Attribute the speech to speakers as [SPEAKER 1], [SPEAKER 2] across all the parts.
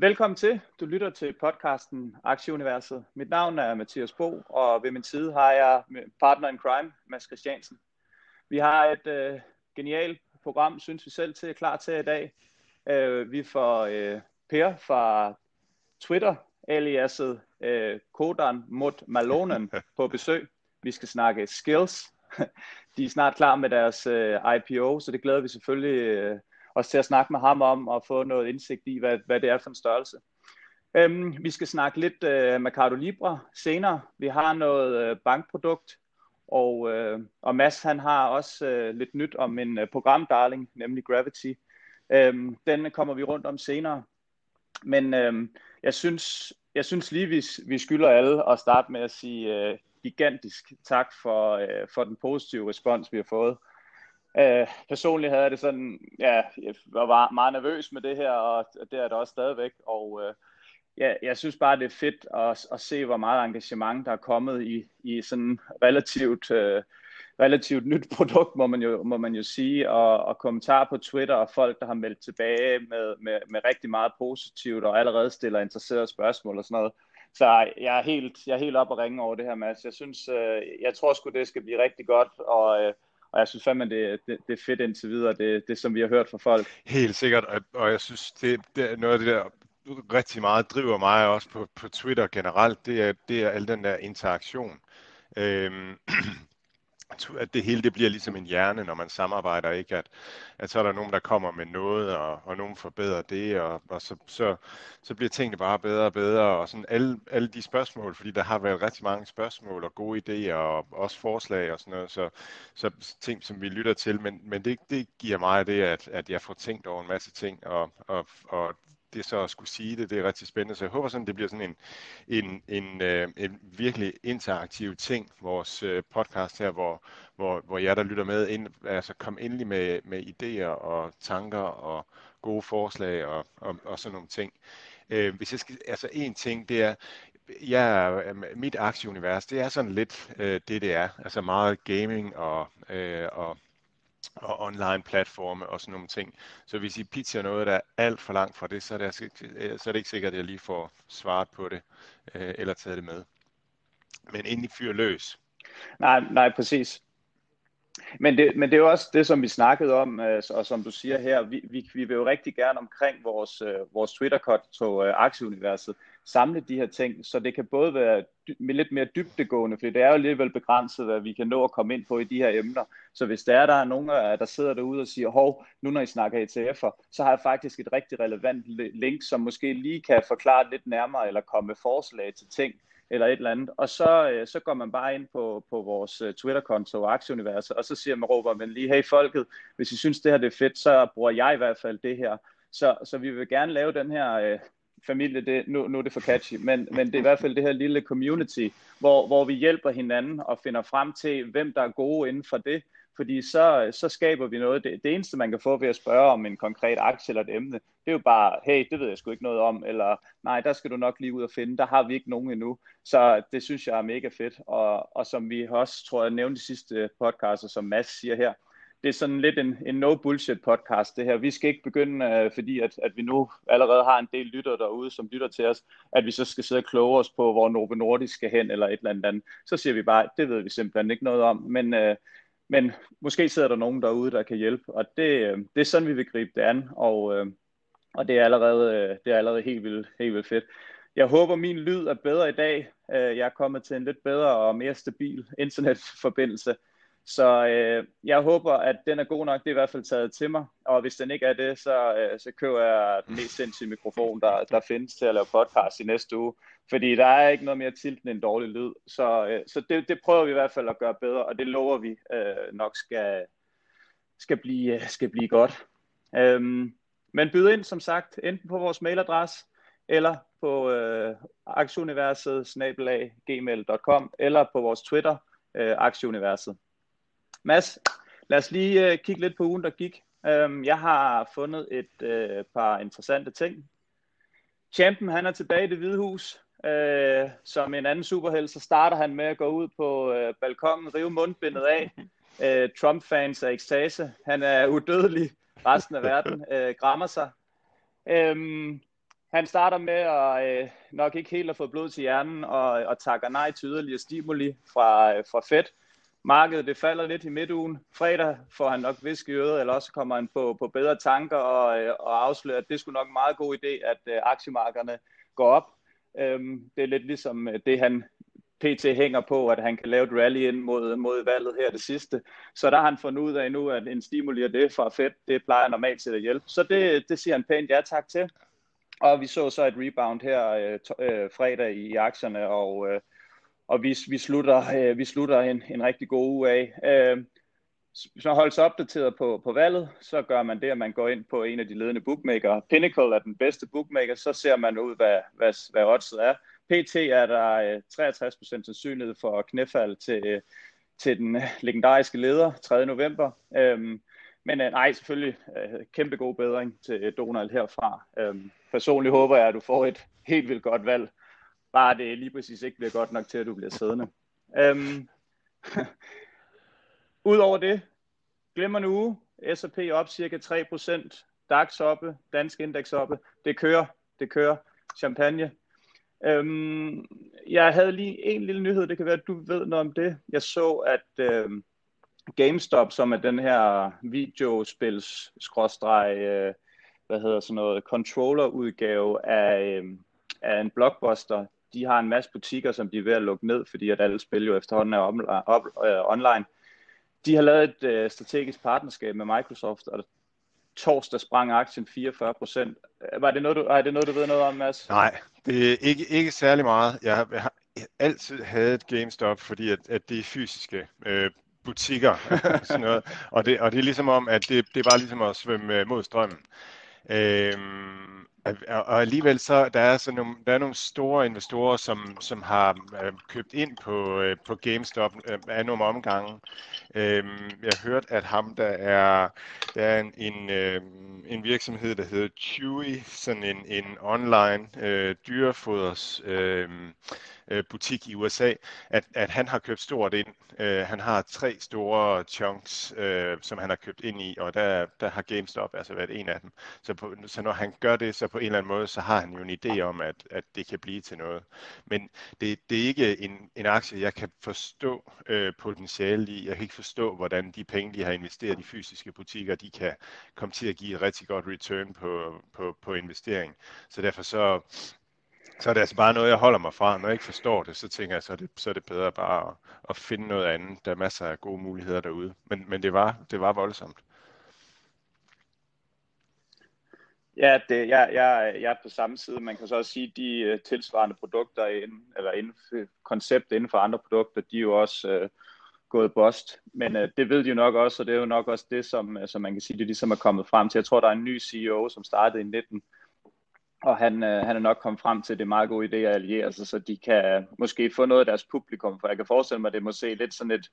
[SPEAKER 1] Velkommen til. Du lytter til podcasten Aktieuniverset. Mit navn er Mathias Bo, og ved min side har jeg partner in crime, Mads Christiansen. Vi har et øh, genialt program, synes vi selv, til klar til i dag. Øh, vi får øh, Per fra Twitter, aliaset øh, Kodan mod Malonen på besøg. Vi skal snakke skills. De er snart klar med deres øh, IPO, så det glæder vi selvfølgelig øh, os til at snakke med ham om og få noget indsigt i, hvad, hvad det er for en størrelse. Øhm, vi skal snakke lidt øh, Mercado Libre senere. Vi har noget øh, bankprodukt, og, øh, og Mads han har også øh, lidt nyt om en øh, programdarling, nemlig Gravity. Øhm, den kommer vi rundt om senere. Men øh, jeg, synes, jeg synes lige, vi, vi skylder alle at starte med at sige øh, gigantisk tak for, øh, for den positive respons, vi har fået. Øh, personligt havde jeg det sådan, ja, jeg var meget nervøs med det her, og det er det også stadigvæk, og øh, ja, jeg synes bare, det er fedt at, at se, hvor meget engagement der er kommet i, i sådan relativt, øh, relativt nyt produkt, må man jo, må man jo sige, og, og kommentarer på Twitter og folk, der har meldt tilbage med, med, med rigtig meget positivt og allerede stiller interesserede spørgsmål og sådan noget. Så jeg er helt, jeg er helt op og ringe over det her, Mads. Jeg synes, øh, jeg tror sgu, det skal blive rigtig godt, og, øh, og jeg synes fandme, det, det, det er fedt indtil videre, det, det som vi har hørt fra folk.
[SPEAKER 2] Helt sikkert, og, og jeg synes, det, det er noget af det der rigtig meget driver mig også på, på Twitter generelt, det er, det er al den der interaktion. Øhm, at det hele det bliver ligesom en hjerne, når man samarbejder, ikke? At, at så er der nogen, der kommer med noget, og, og nogen forbedrer det, og, og så, så, så bliver tingene bare bedre og bedre, og sådan alle, alle de spørgsmål, fordi der har været rigtig mange spørgsmål og gode idéer, og også forslag og sådan noget, så, så ting, som vi lytter til, men, men det, det giver mig det, at, at jeg får tænkt over en masse ting, og, og, og det så at skulle sige det, det er rigtig spændende. Så jeg håber sådan, det bliver sådan en, en, en, øh, en virkelig interaktiv ting, vores øh, podcast her, hvor, hvor, hvor jeg, der lytter med, ind, altså kom endelig med, med idéer og tanker og gode forslag og, og, og sådan nogle ting. Øh, hvis jeg skal, altså en ting, det er, ja, mit aktieunivers, det er sådan lidt øh, det, det er. Altså meget gaming og, øh, og og online platforme og sådan nogle ting. Så hvis I pitcher noget, der er alt for langt fra det, så er det, altså, øh, så er det ikke sikkert, at jeg lige får svaret på det, øh, eller taget det med. Men inden I fyrer løs.
[SPEAKER 1] Nej, nej, præcis. Men det, men det er jo også det, som vi snakkede om, øh, og som du siger her, vi, vi, vi vil jo rigtig gerne omkring vores, øh, vores Twitter-konto, øh, Aktieuniverset, samle de her ting, så det kan både være med lidt mere dybdegående, for det er jo alligevel begrænset, hvad vi kan nå at komme ind på i de her emner. Så hvis der er, der er nogen, der sidder derude og siger, hov, nu når I snakker ETF'er, så har jeg faktisk et rigtig relevant link, som måske lige kan forklare lidt nærmere, eller komme med forslag til ting, eller et eller andet. Og så, øh, så går man bare ind på, på vores øh, Twitter-konto, Aktieuniverset, og så siger man, råber man lige, hey folket, hvis I synes det her det er fedt, så bruger jeg i hvert fald det her. Så, så vi vil gerne lave den her øh, familie, det, nu, nu er det for catchy, men, men det er i hvert fald det her lille community, hvor, hvor vi hjælper hinanden og finder frem til, hvem der er gode inden for det, fordi så, så skaber vi noget. Det, det eneste, man kan få ved at spørge om en konkret aktie eller et emne, det er jo bare, hey, det ved jeg sgu ikke noget om, eller nej, der skal du nok lige ud og finde, der har vi ikke nogen endnu. Så det synes jeg er mega fedt, og, og som vi også, tror jeg, nævnte i sidste podcast, og som Mads siger her, det er sådan lidt en, en no-bullshit podcast, det her. Vi skal ikke begynde, øh, fordi at, at vi nu allerede har en del lyttere derude, som lytter til os, at vi så skal sidde og kloge os på, hvor Novo Nordisk skal hen, eller et eller andet. Så siger vi bare, det ved vi simpelthen ikke noget om, men, øh, men måske sidder der nogen derude, der kan hjælpe, og det, øh, det er sådan, vi vil gribe det an, og, øh, og det er allerede, øh, det er allerede helt, vildt, helt vildt fedt. Jeg håber, min lyd er bedre i dag. Jeg er kommet til en lidt bedre og mere stabil internetforbindelse. Så øh, jeg håber, at den er god nok. Det er i hvert fald taget til mig. Og hvis den ikke er det, så, øh, så køber jeg den mest sindssyge mikrofon, der, der findes til at lave podcast i næste uge. Fordi der er ikke noget mere til end en dårlig lyd. Så, øh, så det, det prøver vi i hvert fald at gøre bedre, og det lover vi øh, nok skal, skal, blive, øh, skal blive godt. Øhm, men byd ind, som sagt, enten på vores mailadresse, eller på øh, aktieuniverset gmail.com eller på vores Twitter, øh, aktieuniverset. Mads, lad os lige øh, kigge lidt på ugen, der gik. Øhm, jeg har fundet et øh, par interessante ting. Champion, han er tilbage i det hvide hus. Øh, som en anden superheld, så starter han med at gå ud på øh, balkongen, rive mundbindet af. Øh, Trump-fans er ekstase. Han er udødelig. Resten af verden øh, grammer sig. Øhm, han starter med at øh, nok ikke helt at få blod til hjernen og, og takker nej til yderligere stimuli fra, øh, fra Fed. Markedet det falder lidt i midtugen. Fredag får han nok visk i øret, eller også kommer han på, på bedre tanker og, øh, og afslører, at det skulle nok en meget god idé, at øh, aktiemarkederne går op. Øhm, det er lidt ligesom øh, det, han PT hænger på, at han kan lave et rally ind mod, mod valget her det sidste. Så der har han fundet ud af nu, at en stimuli af det fra Fed, det plejer normalt til at hjælpe. Så det, det siger han pænt ja tak til. Og vi så så et rebound her øh, øh, fredag i aktierne, og, øh, og vi, vi slutter, øh, vi slutter en, en rigtig god uge af. Øh, hvis man holder sig opdateret på, på valget, så gør man det, at man går ind på en af de ledende bookmaker. Pinnacle er den bedste bookmaker, så ser man ud, hvad, hvad, hvad oddset er. PT er der øh, 63% sandsynlighed for knæfald til, øh, til den øh, legendariske leder 3. november. Øhm, men øh, nej, selvfølgelig øh, kæmpe god bedring til Donald herfra. Øhm, personligt håber jeg, at du får et helt vildt godt valg. Bare det lige præcis ikke bliver godt nok til, at du bliver siddende. Øhm, Udover det, glemmer nu uge. S&P op cirka 3%, DAX oppe, dansk indeks oppe. Det kører, det kører. Champagne. Øhm, jeg havde lige en lille nyhed, det kan være, at du ved noget om det. Jeg så, at øhm, GameStop, som er den her videospils skråstreg, øh, hvad hedder sådan noget, controller-udgave af, øh, af en blockbuster, de har en masse butikker, som de er ved at lukke ned, fordi at alle spil jo efterhånden er op, øh, online. De har lavet et øh, strategisk partnerskab med Microsoft, og torsdag sprang aktien 44 procent. Øh, var det noget, du, er det noget, du ved noget om, Mads?
[SPEAKER 2] Nej, det er ikke, ikke særlig meget. Jeg har, jeg har altid hadet GameStop, fordi at, at det er fysiske øh, butikker. sådan noget. Og, det, og det er ligesom om, at det, det er bare ligesom at svømme øh, mod strømmen. Øh, og alligevel så der er så nogle, der er nogle store investorer, som, som har øh, købt ind på, øh, på GameStop øh, af nogle omgange. Øhm, jeg har hørt, at ham der er, der er en, en, øh, en virksomhed, der hedder Chewy, sådan en, en online øh, dyrefoders øhm, øh, butik i USA, at, at han har købt stort ind. Øh, han har tre store chunks, øh, som han har købt ind i, og der, der har GameStop altså været en af dem. Så, på, så når han gør det, så på en eller anden måde, så har han jo en idé om, at, at det kan blive til noget. Men det, det er ikke en, en aktie, jeg kan forstå øh, potentiale i. Jeg kan ikke forstå, hvordan de penge, de har investeret i fysiske butikker, de kan komme til at give et rigtig godt return på, på, på investering. Så derfor så, så er det altså bare noget, jeg holder mig fra. Når jeg ikke forstår det, så tænker jeg, så er det, så er det bedre bare at, at finde noget andet. Der er masser af gode muligheder derude. Men, men det, var, det var voldsomt.
[SPEAKER 1] Ja, det, jeg, jeg, jeg er på samme side. Man kan så også sige, at de øh, tilsvarende produkter, inden, eller inden, koncept inden for andre produkter, de er jo også øh, gået bost. Men øh, det ved de jo nok også, og det er jo nok også det, som, øh, som man kan sige, det ligesom er kommet frem til. Jeg tror, der er en ny CEO, som startede i 19, og han, øh, han er nok kommet frem til, at det er meget god idé at alliere sig, så de kan øh, måske få noget af deres publikum, for jeg kan forestille mig, at det må se lidt sådan et,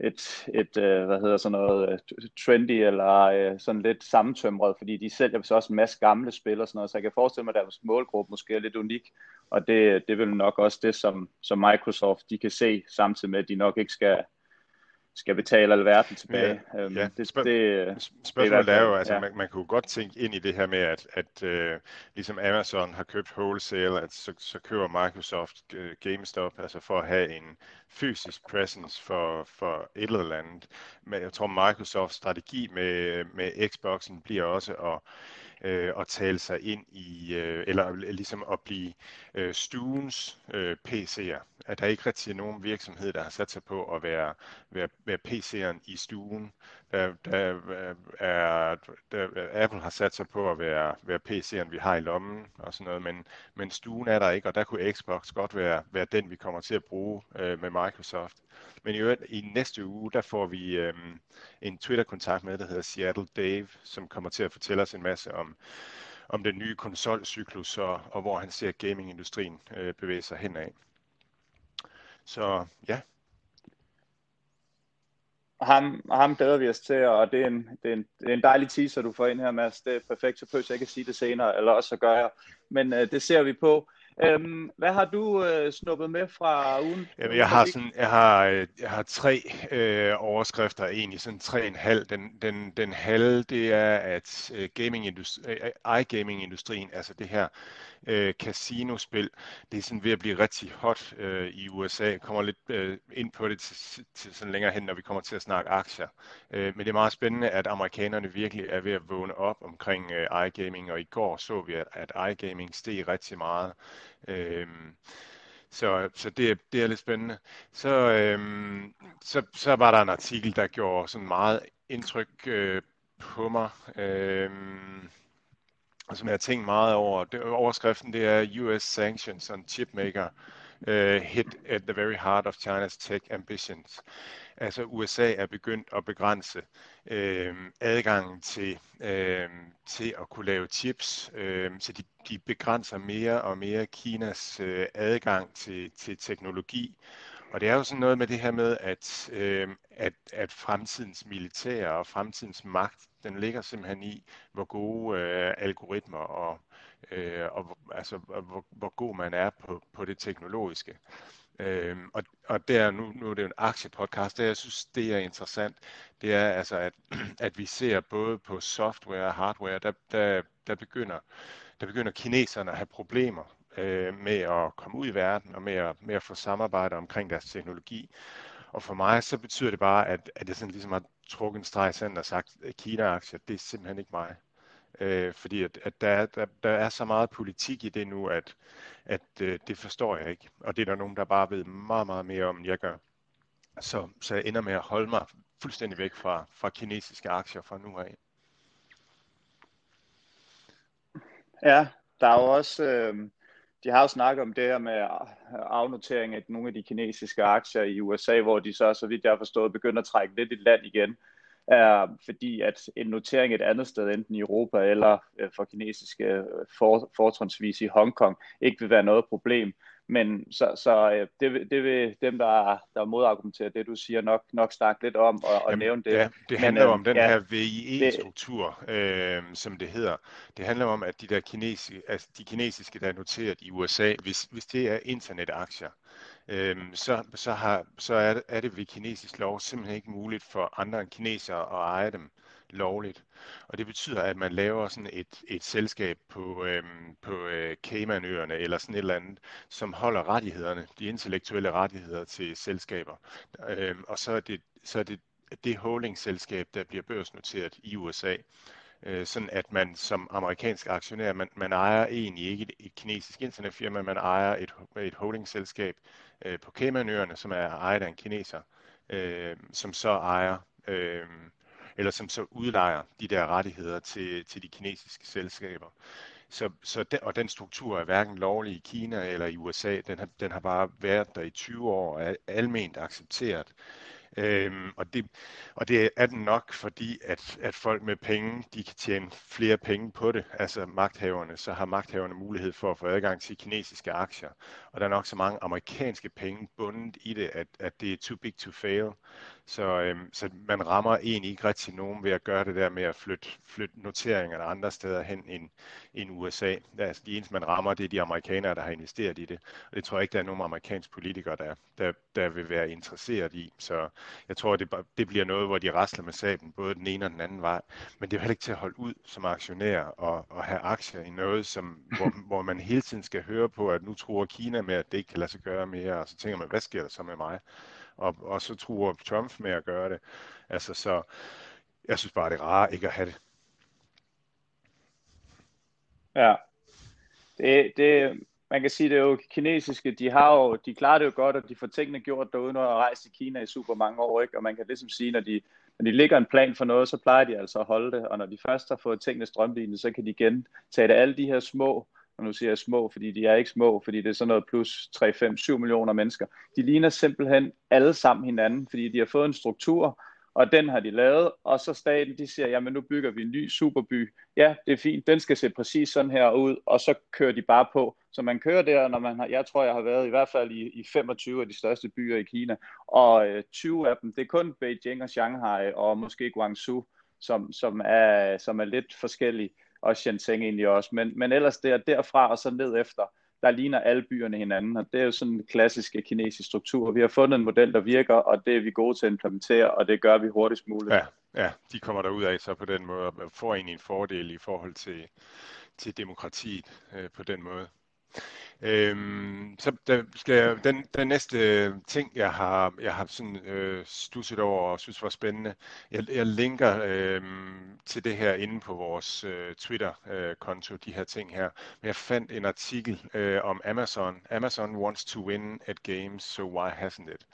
[SPEAKER 1] et, et øh, hvad hedder sådan noget, øh, trendy eller øh, sådan lidt sammentømret, fordi de sælger så også en masse gamle spil og sådan noget, så jeg kan forestille mig, at deres målgruppe måske er lidt unik, og det, det vil nok også det, som, som Microsoft de kan se, samtidig med, at de nok ikke skal skal betale alverden tilbage.
[SPEAKER 2] Ja, øhm, ja. Det, spørg- det, spørgsmålet er jo, altså ja. man, man kunne godt tænke ind i det her med, at, at uh, ligesom Amazon har købt wholesale, at så, så køber Microsoft uh, GameStop, altså for at have en fysisk presence for, for et eller andet. Men jeg tror, Microsofts strategi med, med Xboxen bliver også at øh, at tale sig ind i, øh, eller ligesom at blive øh, stuens øh, PC'er. At der ikke rigtig er nogen virksomhed, der har sat sig på at være, være, være PC'eren i stuen. Øh, der, der, øh, er, der, øh, Apple har sat sig på at være, være PC'en, vi har i lommen og sådan noget, men, men stuen er der ikke, og der kunne Xbox godt være, være den, vi kommer til at bruge øh, med Microsoft. Men i øvrigt, i næste uge, der får vi øh, en Twitter-kontakt med, der hedder Seattle Dave, som kommer til at fortælle os en masse om, om den nye konsolcyklus, og, og hvor han ser gamingindustrien øh, bevæge sig henad. Så ja.
[SPEAKER 1] Ham, ham glæder vi os til, og det er, en, det, er en, det er en dejlig teaser, du får ind her, Mads. Det er perfekt, så jeg ikke at sige det senere, eller også så gør jeg. Men øh, det ser vi på. Øhm, hvad har du øh, snuppet med fra ugen?
[SPEAKER 2] Jamen, jeg har sådan, jeg har, øh, jeg har tre øh, overskrifter, egentlig sådan tre en halv. Den, den, den halve, det er, at øh, gaming industri, øh, iGaming-industrien, altså det her øh, casinospil, det er sådan ved at blive rigtig hot øh, i USA. Jeg kommer lidt øh, ind på det til, til sådan længere hen, når vi kommer til at snakke aktier. Øh, men det er meget spændende, at amerikanerne virkelig er ved at vågne op omkring øh, iGaming, og i går så vi, at, at iGaming steg rigtig meget. Øh, så, så det, det er lidt spændende. Så, øhm, så, så var der en artikel, der gjorde sådan meget indtryk øh, på mig. Øhm, som jeg har tænkt meget over. Det, overskriften det er US sanctions on chipmaker uh, hit at the very heart of China's tech ambitions. Altså USA er begyndt at begrænse øh, adgangen til, øh, til at kunne lave chips, øh, så de, de begrænser mere og mere Kinas øh, adgang til, til teknologi. Og det er jo sådan noget med det her med, at, øh, at, at fremtidens militær og fremtidens magt, den ligger simpelthen i, hvor gode øh, algoritmer og, øh, og altså, hvor, hvor god man er på, på det teknologiske. Øh, og, og der, nu, nu er det jo en aktiepodcast, det jeg synes, det er interessant, det er altså, at, at vi ser både på software og hardware, der, der, der, begynder, der begynder kineserne at have problemer øh, med at komme ud i verden og med at, med at få samarbejde omkring deres teknologi. Og for mig så betyder det bare, at, at det sådan ligesom har trukket en streg i sandet og sagt, at Kina-aktier, det er simpelthen ikke mig. Øh, fordi at, at der, der, der er så meget politik i det nu, at, at øh, det forstår jeg ikke. Og det er der nogen, der bare ved meget, meget mere om, end jeg gør. Så, så jeg ender med at holde mig fuldstændig væk fra, fra kinesiske aktier fra nu af.
[SPEAKER 1] Ja, der er jo også, øh, de har jo snakket om det her med afnotering af nogle af de kinesiske aktier i USA, hvor de så, så vidt jeg har forstået, begynder at trække lidt i land igen. Er, fordi at en notering et andet sted, enten i Europa eller øh, for kinesiske for, fortrinsvis i Hongkong, ikke vil være noget problem. Men så, så øh, det, det vil dem, der, der modargumenterer det, du siger, nok, nok snakke lidt om og, og Jamen, nævne det.
[SPEAKER 2] Ja, det handler Men, om den ja, her VIE-struktur, øh, som det hedder. Det handler om, at de der kinesiske, altså de kinesiske, der er noteret i USA, hvis, hvis det er internetaktier, øh, så, så, har, så er, det, er det ved kinesisk lov simpelthen ikke muligt for andre end kinesere at eje dem lovligt. Og det betyder, at man laver sådan et, et selskab på, øhm, på øh, Caymanøerne eller sådan et eller andet, som holder rettighederne, de intellektuelle rettigheder til selskaber. Øhm, og så er det, så er det det holdingselskab, der bliver børsnoteret i USA øh, sådan at man som amerikansk aktionær, man, man ejer egentlig ikke et, et kinesisk internetfirma, man ejer et, et holdingselskab øh, på Caymanøerne, som er ejet af en kineser, øh, som så ejer øh, eller som så udlejer de der rettigheder til, til de kinesiske selskaber. Så, så den, og den struktur er hverken lovlig i Kina eller i USA, den har, den har bare været der i 20 år og er alment accepteret. Øhm, og, det, og det er den nok, fordi at, at folk med penge, de kan tjene flere penge på det, altså magthaverne, så har magthaverne mulighed for at få adgang til kinesiske aktier. Og der er nok så mange amerikanske penge bundet i det, at, at det er too big to fail. Så, øhm, så man rammer egentlig ikke rigtig nogen ved at gøre det der med at flytte, flytte noteringerne andre steder hen end, end USA. Altså, de eneste, man rammer, det er de amerikanere, der har investeret i det. Og det tror jeg ikke, der er nogen amerikanske politikere, der, der, der vil være interesseret i. Så jeg tror, det, det bliver noget, hvor de rasler med saben, både den ene og den anden vej. Men det er heller ikke til at holde ud som aktionær og, og have aktier i noget, som, hvor, hvor man hele tiden skal høre på, at nu tror Kina med, at det ikke kan lade sig gøre mere. Og så tænker man, hvad sker der så med mig? Og, og så tror Trump med at gøre det. Altså, så jeg synes bare, det er rart ikke at have det.
[SPEAKER 1] Ja, det, det, man kan sige, det er jo kinesiske, de har jo, de klarer det jo godt, og de får tingene gjort derude, når de rejse i Kina i super mange år, ikke? og man kan ligesom sige, når de, når de ligger en plan for noget, så plejer de altså at holde det, og når de først har fået tingene strømlignet, så kan de gentage det alle de her små og nu siger jeg små, fordi de er ikke små, fordi det er sådan noget plus 3, 5, 7 millioner mennesker. De ligner simpelthen alle sammen hinanden, fordi de har fået en struktur, og den har de lavet, og så staten, de siger, jamen nu bygger vi en ny superby. Ja, det er fint, den skal se præcis sådan her ud, og så kører de bare på. Så man kører der, når man har, jeg tror, jeg har været i hvert fald i, i 25 af de største byer i Kina, og øh, 20 af dem, det er kun Beijing og Shanghai, og måske Guangzhou, som, som, er, som er lidt forskellige og Shenzhen egentlig også. Men, men ellers der, derfra og så ned efter, der ligner alle byerne hinanden, og det er jo sådan en klassisk kinesisk struktur. Vi har fundet en model, der virker, og det er vi gode til at implementere, og det gør vi hurtigst muligt.
[SPEAKER 2] Ja, ja de kommer der ud af så på den måde, og får egentlig en fordel i forhold til, til demokratiet øh, på den måde. Øhm, så der skal jeg, den, den næste ting, jeg har, jeg har sådan, øh, stusset over og synes var spændende, jeg, jeg linker øh, til det her inde på vores øh, Twitter-konto, øh, de her ting her. Men jeg fandt en artikel øh, om Amazon. Amazon wants to win at games, so why hasn't it?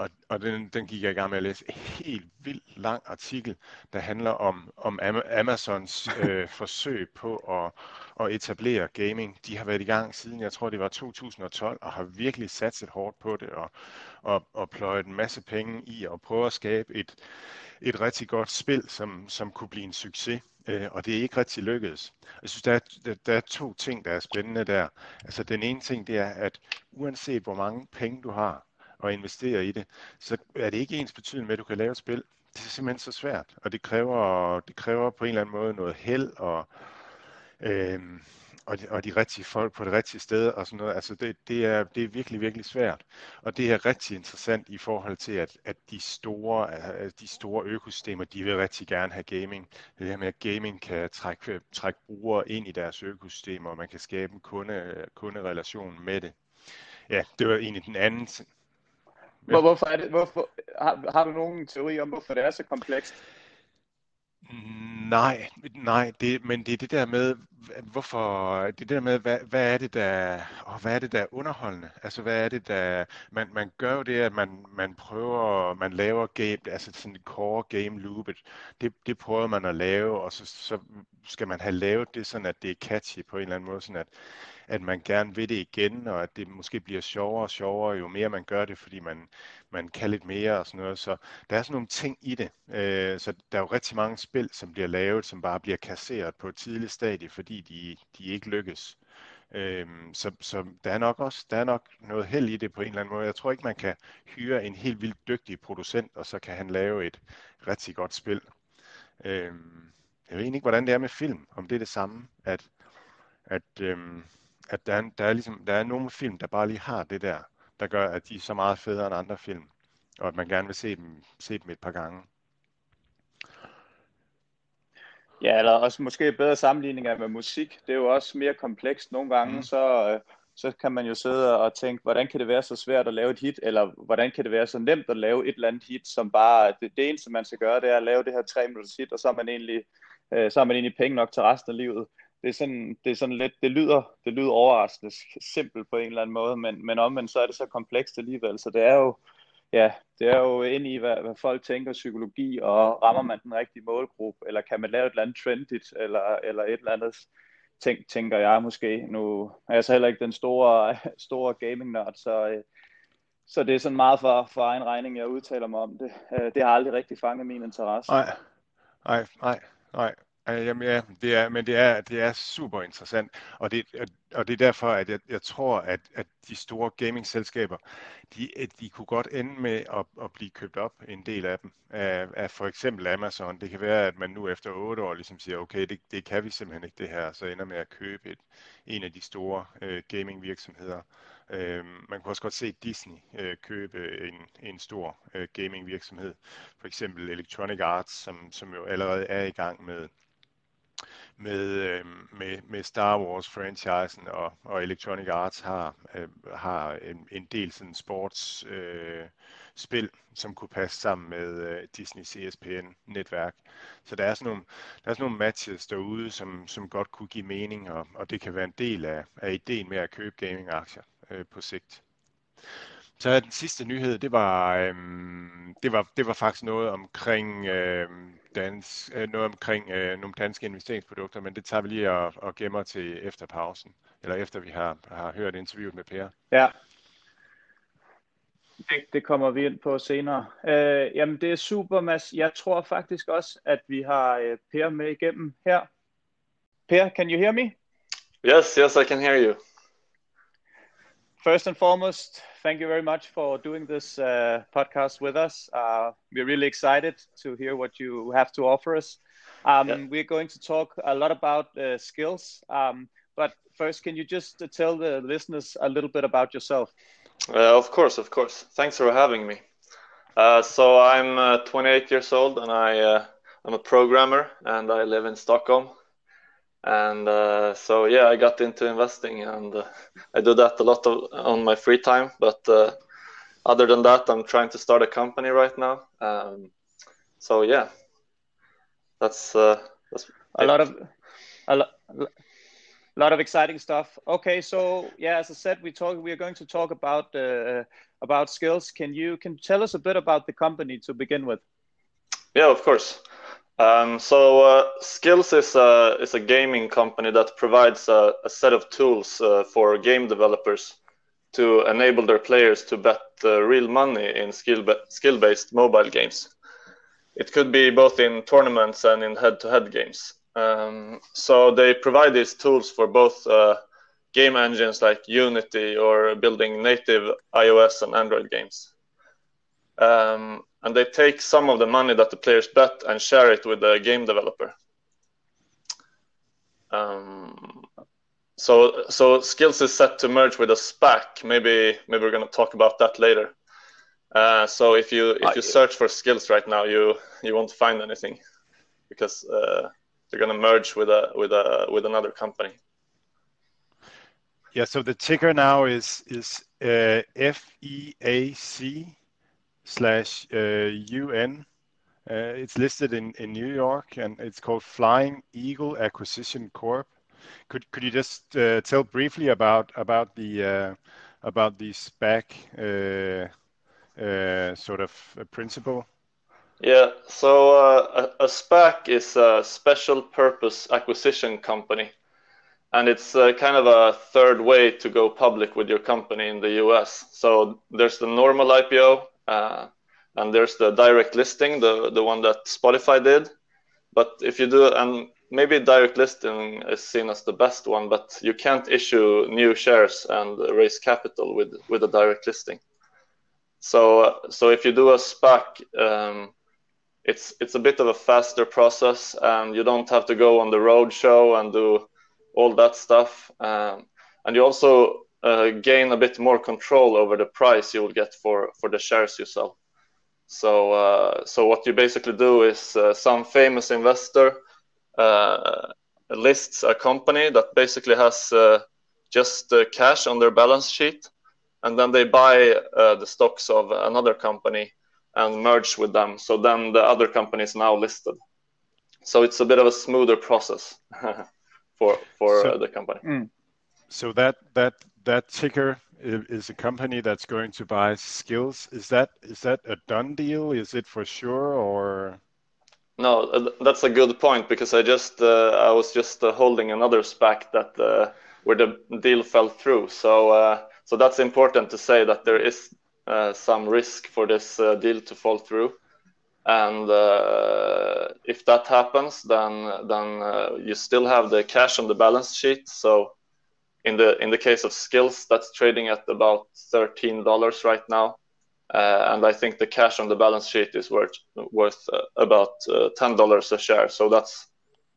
[SPEAKER 2] Og, og den, den gik jeg i gang med at læse. Helt vildt lang artikel, der handler om, om Amazons øh, forsøg på at, at etablere gaming. De har været i gang siden, jeg tror det var 2012, og har virkelig sat et hårdt på det, og, og, og pløjet en masse penge i at prøve at skabe et, et rigtig godt spil, som, som kunne blive en succes. Øh, og det er ikke rigtig lykkedes. Jeg synes, der er, der, der er to ting, der er spændende der. Altså den ene ting, det er, at uanset hvor mange penge du har, og investere i det, så er det ikke ens betydende med, at du kan lave et spil. Det er simpelthen så svært, og det kræver, det kræver på en eller anden måde noget held og, øh, og, de, og de rigtige folk på det rigtige sted og sådan noget. Altså det, det, er, det er virkelig, virkelig svært. Og det er rigtig interessant i forhold til, at, at de, store, øh, de store økosystemer, de vil rigtig gerne have gaming. Det her med, at gaming kan trække, trække brugere ind i deres økosystemer, og man kan skabe en kunde, øh, kunderelation med det. Ja, det var egentlig den anden
[SPEAKER 1] hvor, hvorfor er det, hvorfor, har, har du nogen teori om, hvorfor det er så komplekst?
[SPEAKER 2] Nej, nej, det, men det er det der med, hvorfor, det der med, hvad, hvad er det der, og hvad er det der er underholdende? Altså, hvad er det der, man, man gør jo det, at man, man prøver, man laver game, altså sådan et core game loopet, det, det prøver man at lave, og så, så skal man have lavet det sådan, at det er catchy på en eller anden måde, sådan at, at man gerne vil det igen, og at det måske bliver sjovere og sjovere, jo mere man gør det, fordi man, man kan lidt mere og sådan noget. Så der er sådan nogle ting i det. Øh, så der er jo rigtig mange spil, som bliver lavet, som bare bliver kasseret på et tidligt stadie, fordi de, de ikke lykkes. Øhm, så, så der er nok også der er nok noget held i det på en eller anden måde. Jeg tror ikke, man kan hyre en helt vildt dygtig producent, og så kan han lave et rigtig godt spil. Øhm, jeg ved ikke, hvordan det er med film, om det er det samme, at, at øhm, at der er, der, er ligesom, der er nogle film, der bare lige har det der, der gør, at de er så meget federe end andre film, og at man gerne vil se dem, se dem et par gange.
[SPEAKER 1] Ja, eller også måske bedre sammenligninger med musik. Det er jo også mere komplekst. Nogle gange, mm. så, øh, så kan man jo sidde og tænke, hvordan kan det være så svært at lave et hit, eller hvordan kan det være så nemt at lave et eller andet hit, som bare, det, det eneste man skal gøre, det er at lave det her tre minutters hit, og så er man egentlig, øh, så er man egentlig penge nok til resten af livet det er sådan, det er sådan lidt, det lyder, det lyder overraskende simpelt på en eller anden måde, men, men omvendt så er det så komplekst alligevel, så det er jo, ja, det er jo ind i, hvad, hvad folk tænker psykologi, og rammer man den rigtige målgruppe, eller kan man lave et eller andet trendigt, eller, eller et eller andet, tænk, tænker jeg måske. Nu er jeg så heller ikke den store, store gaming-nørd, så, øh, så det er sådan meget for, for egen regning, jeg udtaler mig om det. Øh, det har aldrig rigtig fanget min interesse.
[SPEAKER 2] Nej, nej, nej, nej. Jamen ja, det er, men det er, det er super interessant, og det, og det er derfor, at jeg, jeg tror, at, at de store gaming-selskaber, de, de kunne godt ende med at, at blive købt op, en del af dem, af, af for eksempel Amazon. Det kan være, at man nu efter otte år ligesom siger, okay, det, det kan vi simpelthen ikke det her, så ender med at købe et, en af de store øh, gaming-virksomheder. Øh, man kunne også godt se Disney øh, købe en, en stor øh, gaming-virksomhed, for eksempel Electronic Arts, som, som jo allerede er i gang med med, øh, med, med Star Wars-franchisen, og, og Electronic Arts har, øh, har en, en del sådan sports øh, spil, som kunne passe sammen med øh, Disney's ESPN-netværk. Så der er sådan nogle, der er sådan nogle matches derude, som, som godt kunne give mening, og, og det kan være en del af, af ideen med at købe gaming-aktier øh, på sigt. Så den sidste nyhed, det var, øhm, det var, det var faktisk noget omkring, øhm, dans, øh, noget omkring øh, nogle danske investeringsprodukter, men det tager vi lige og, og gemmer til efter pausen, eller efter vi har, har hørt interviewet med Per.
[SPEAKER 1] Ja, det, det kommer vi ind på senere. Øh, jamen det er super, Mads. Jeg tror faktisk også, at vi har øh, Per med igennem her. Per, can you hear me?
[SPEAKER 3] Yes, yes, I can hear you.
[SPEAKER 1] First and foremost, thank you very much for doing this uh, podcast with us. Uh, we're really excited to hear what you have to offer us. Um, yeah. We're going to talk a lot about uh, skills, um, but first, can you just tell the listeners a little bit about yourself?
[SPEAKER 3] Uh, of course, of course. Thanks for having me. Uh, so I'm uh, 28 years old, and I uh, I'm a programmer, and I live in Stockholm. And uh, so yeah, I got into investing, and uh, I do that a lot of, on my free time. But other than that, I'm trying to start a company right now. Um, so yeah, that's that's
[SPEAKER 1] a lot of a lot a lot of exciting stuff. Okay, so yeah, as I said, we talk. We are going to talk about uh, about skills. Can you can tell us a bit about the company to begin with?
[SPEAKER 3] Yeah, of course. Um, so uh, Skillz is a is a gaming company that provides a, a set of tools uh, for game developers to enable their players to bet uh, real money in skill skill based mobile games. It could be both in tournaments and in head to head games. Um, so they provide these tools for both uh, game engines like Unity or building native iOS and Android games. Um, and they take some of the money that the players bet and share it with the game developer. Um, so, so Skillz is set to merge with a SPAC. Maybe, maybe we're going to talk about that later. Uh, so if you if you search for skills right now, you you won't find anything because uh, they're going to merge with a with a with another company.
[SPEAKER 2] Yeah. So the ticker now is is uh, FEAC slash UN. Uh, uh, it's listed in, in New York and it's called Flying Eagle Acquisition Corp. Could could you just uh, tell briefly about about the about the SPAC sort of principle?
[SPEAKER 3] Yeah, so a, SPAC is a special purpose acquisition company, and it's kind of a third way to go public with your company in the US. So there's the normal IPO, and there's the direct listing, the the one that Spotify did. But if you do, and maybe direct listing is seen as the best one, but you can't issue new shares and raise capital with with a direct listing. So so if you do a SPAC. Um, it's it's a bit of a faster process, and you don't have to go on the road show and do all that stuff. Um, and you also uh, gain a bit more control over the price you will get for for the shares you sell. So uh, so what you basically do is uh, some famous investor uh, lists a company that basically has uh, just uh, cash on their balance sheet, and then they buy the stocks of another company and merge with them. So then the other company is now listed. So it's a bit of a smoother process for for so, the company. Mm.
[SPEAKER 2] So that that that ticker is a company that's going to buy skills. Is that is that a done deal? Is it for sure or?
[SPEAKER 3] No, uh, that's a good point because I just uh, I was just uh, holding another SPAC that uh, where the deal fell through. So uh, so that's important to say that there is uh, some risk for this deal to fall through. And if that happens, then then you still have the cash on the balance sheet. So in the in the case of skills, that's trading at about thirteen dollars right now, uh, and I think the cash on the balance sheet is worth worth uh, about uh, ten dollars a share. So that's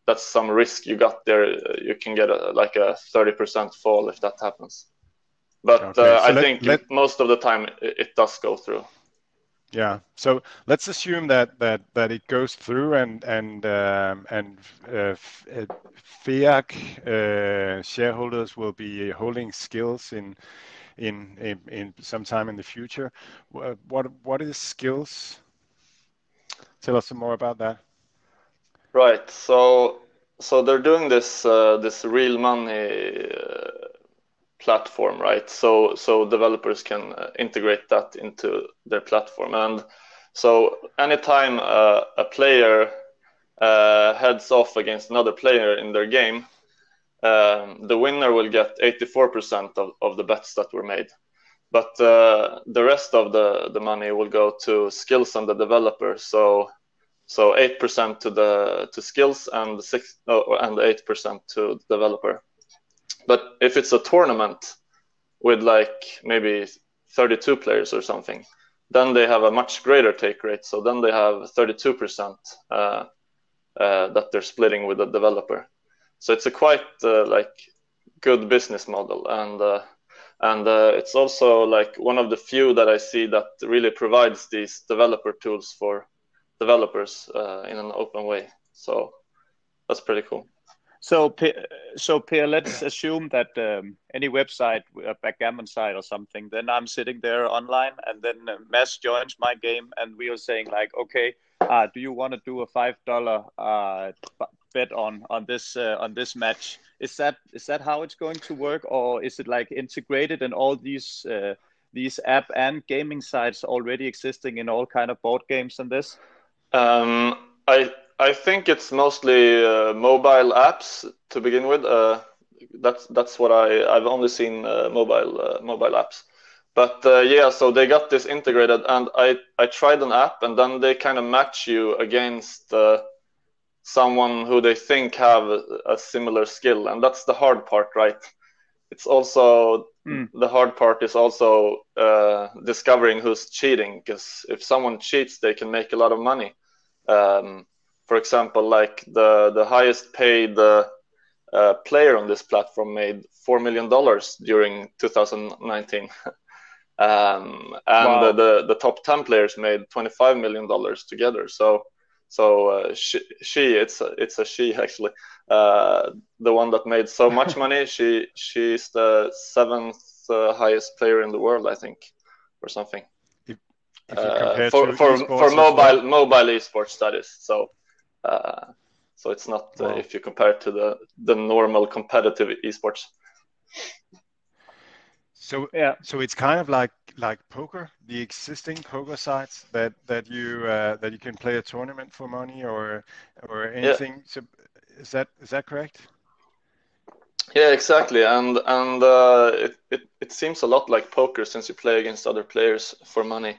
[SPEAKER 3] that's some risk you got there. You can get a, like a thirty percent fall if that happens but okay. uh, so I let, think let, most of the time it, it, does go through.
[SPEAKER 2] Yeah. So let's assume that that that it goes through and and um, and uh, FEAC uh, uh, shareholders will be holding skills in in in, in some time in the future. What what what is skills? Tell us some more about that.
[SPEAKER 3] Right. So so they're doing this uh, this real money uh, platform, right? So so developers can uh, integrate that into their platform, and so anytime uh, a player uh, heads off against another player in their game, um, the winner will get 84% of, of the bets that were made. But uh, the rest of the, the money will go to skills and the developer. So so 8% to the to skills and six oh, and 8% to the developer. But if it's a tournament with like maybe 32 players or something, then they have a much greater take rate. So then they have 32% uh, uh, that they're splitting with the developer. So it's a quite uh, like good business model and uh, and uh, it's also like one of the few that I see that really provides these developer tools for developers uh, in an open way. So that's pretty cool.
[SPEAKER 1] So, so Per, let's assume that um, any website, a backgammon site or something, then I'm sitting there online, and then Mass joins my game, and we are saying like, okay, uh, do you want to do a five dollar uh, bet on on this uh, on this match? Is that is that how it's going to work, or is it like integrated in all these uh, these app and gaming sites already existing in all kind of board games and this?
[SPEAKER 3] Um, I I think it's mostly uh, mobile apps to begin with. Uh, that's that's what I I've only seen uh, mobile uh, mobile apps. But uh, yeah, so they got this integrated, and I I tried an app, and then they kind of match you against uh, someone who they think have a, a, similar skill, and that's the hard part, right? It's also mm. the hard part is also discovering who's cheating, because if someone cheats, they can make a lot of money. Um, for example, like the the highest paid uh, uh, player on this platform made four million dollars during 2019, um, and wow. the, the, top ten players made 25 million dollars together. So so uh, she, she it's a, it's a she actually uh, the one that made so much money. She she's the seventh uh, highest player in the world, I think, or something. If, if uh, for for, for mobile well. mobile esports studies. So so it's not uh, wow. if you compare it to the the normal competitive esports.
[SPEAKER 2] So yeah, so it's kind of like like poker, the existing poker sites that that you uh, that you can play a tournament for money or or anything. Yeah. So is that is that correct?
[SPEAKER 3] Yeah, exactly, and and uh, it, it it seems a lot like poker since you play against other players for money,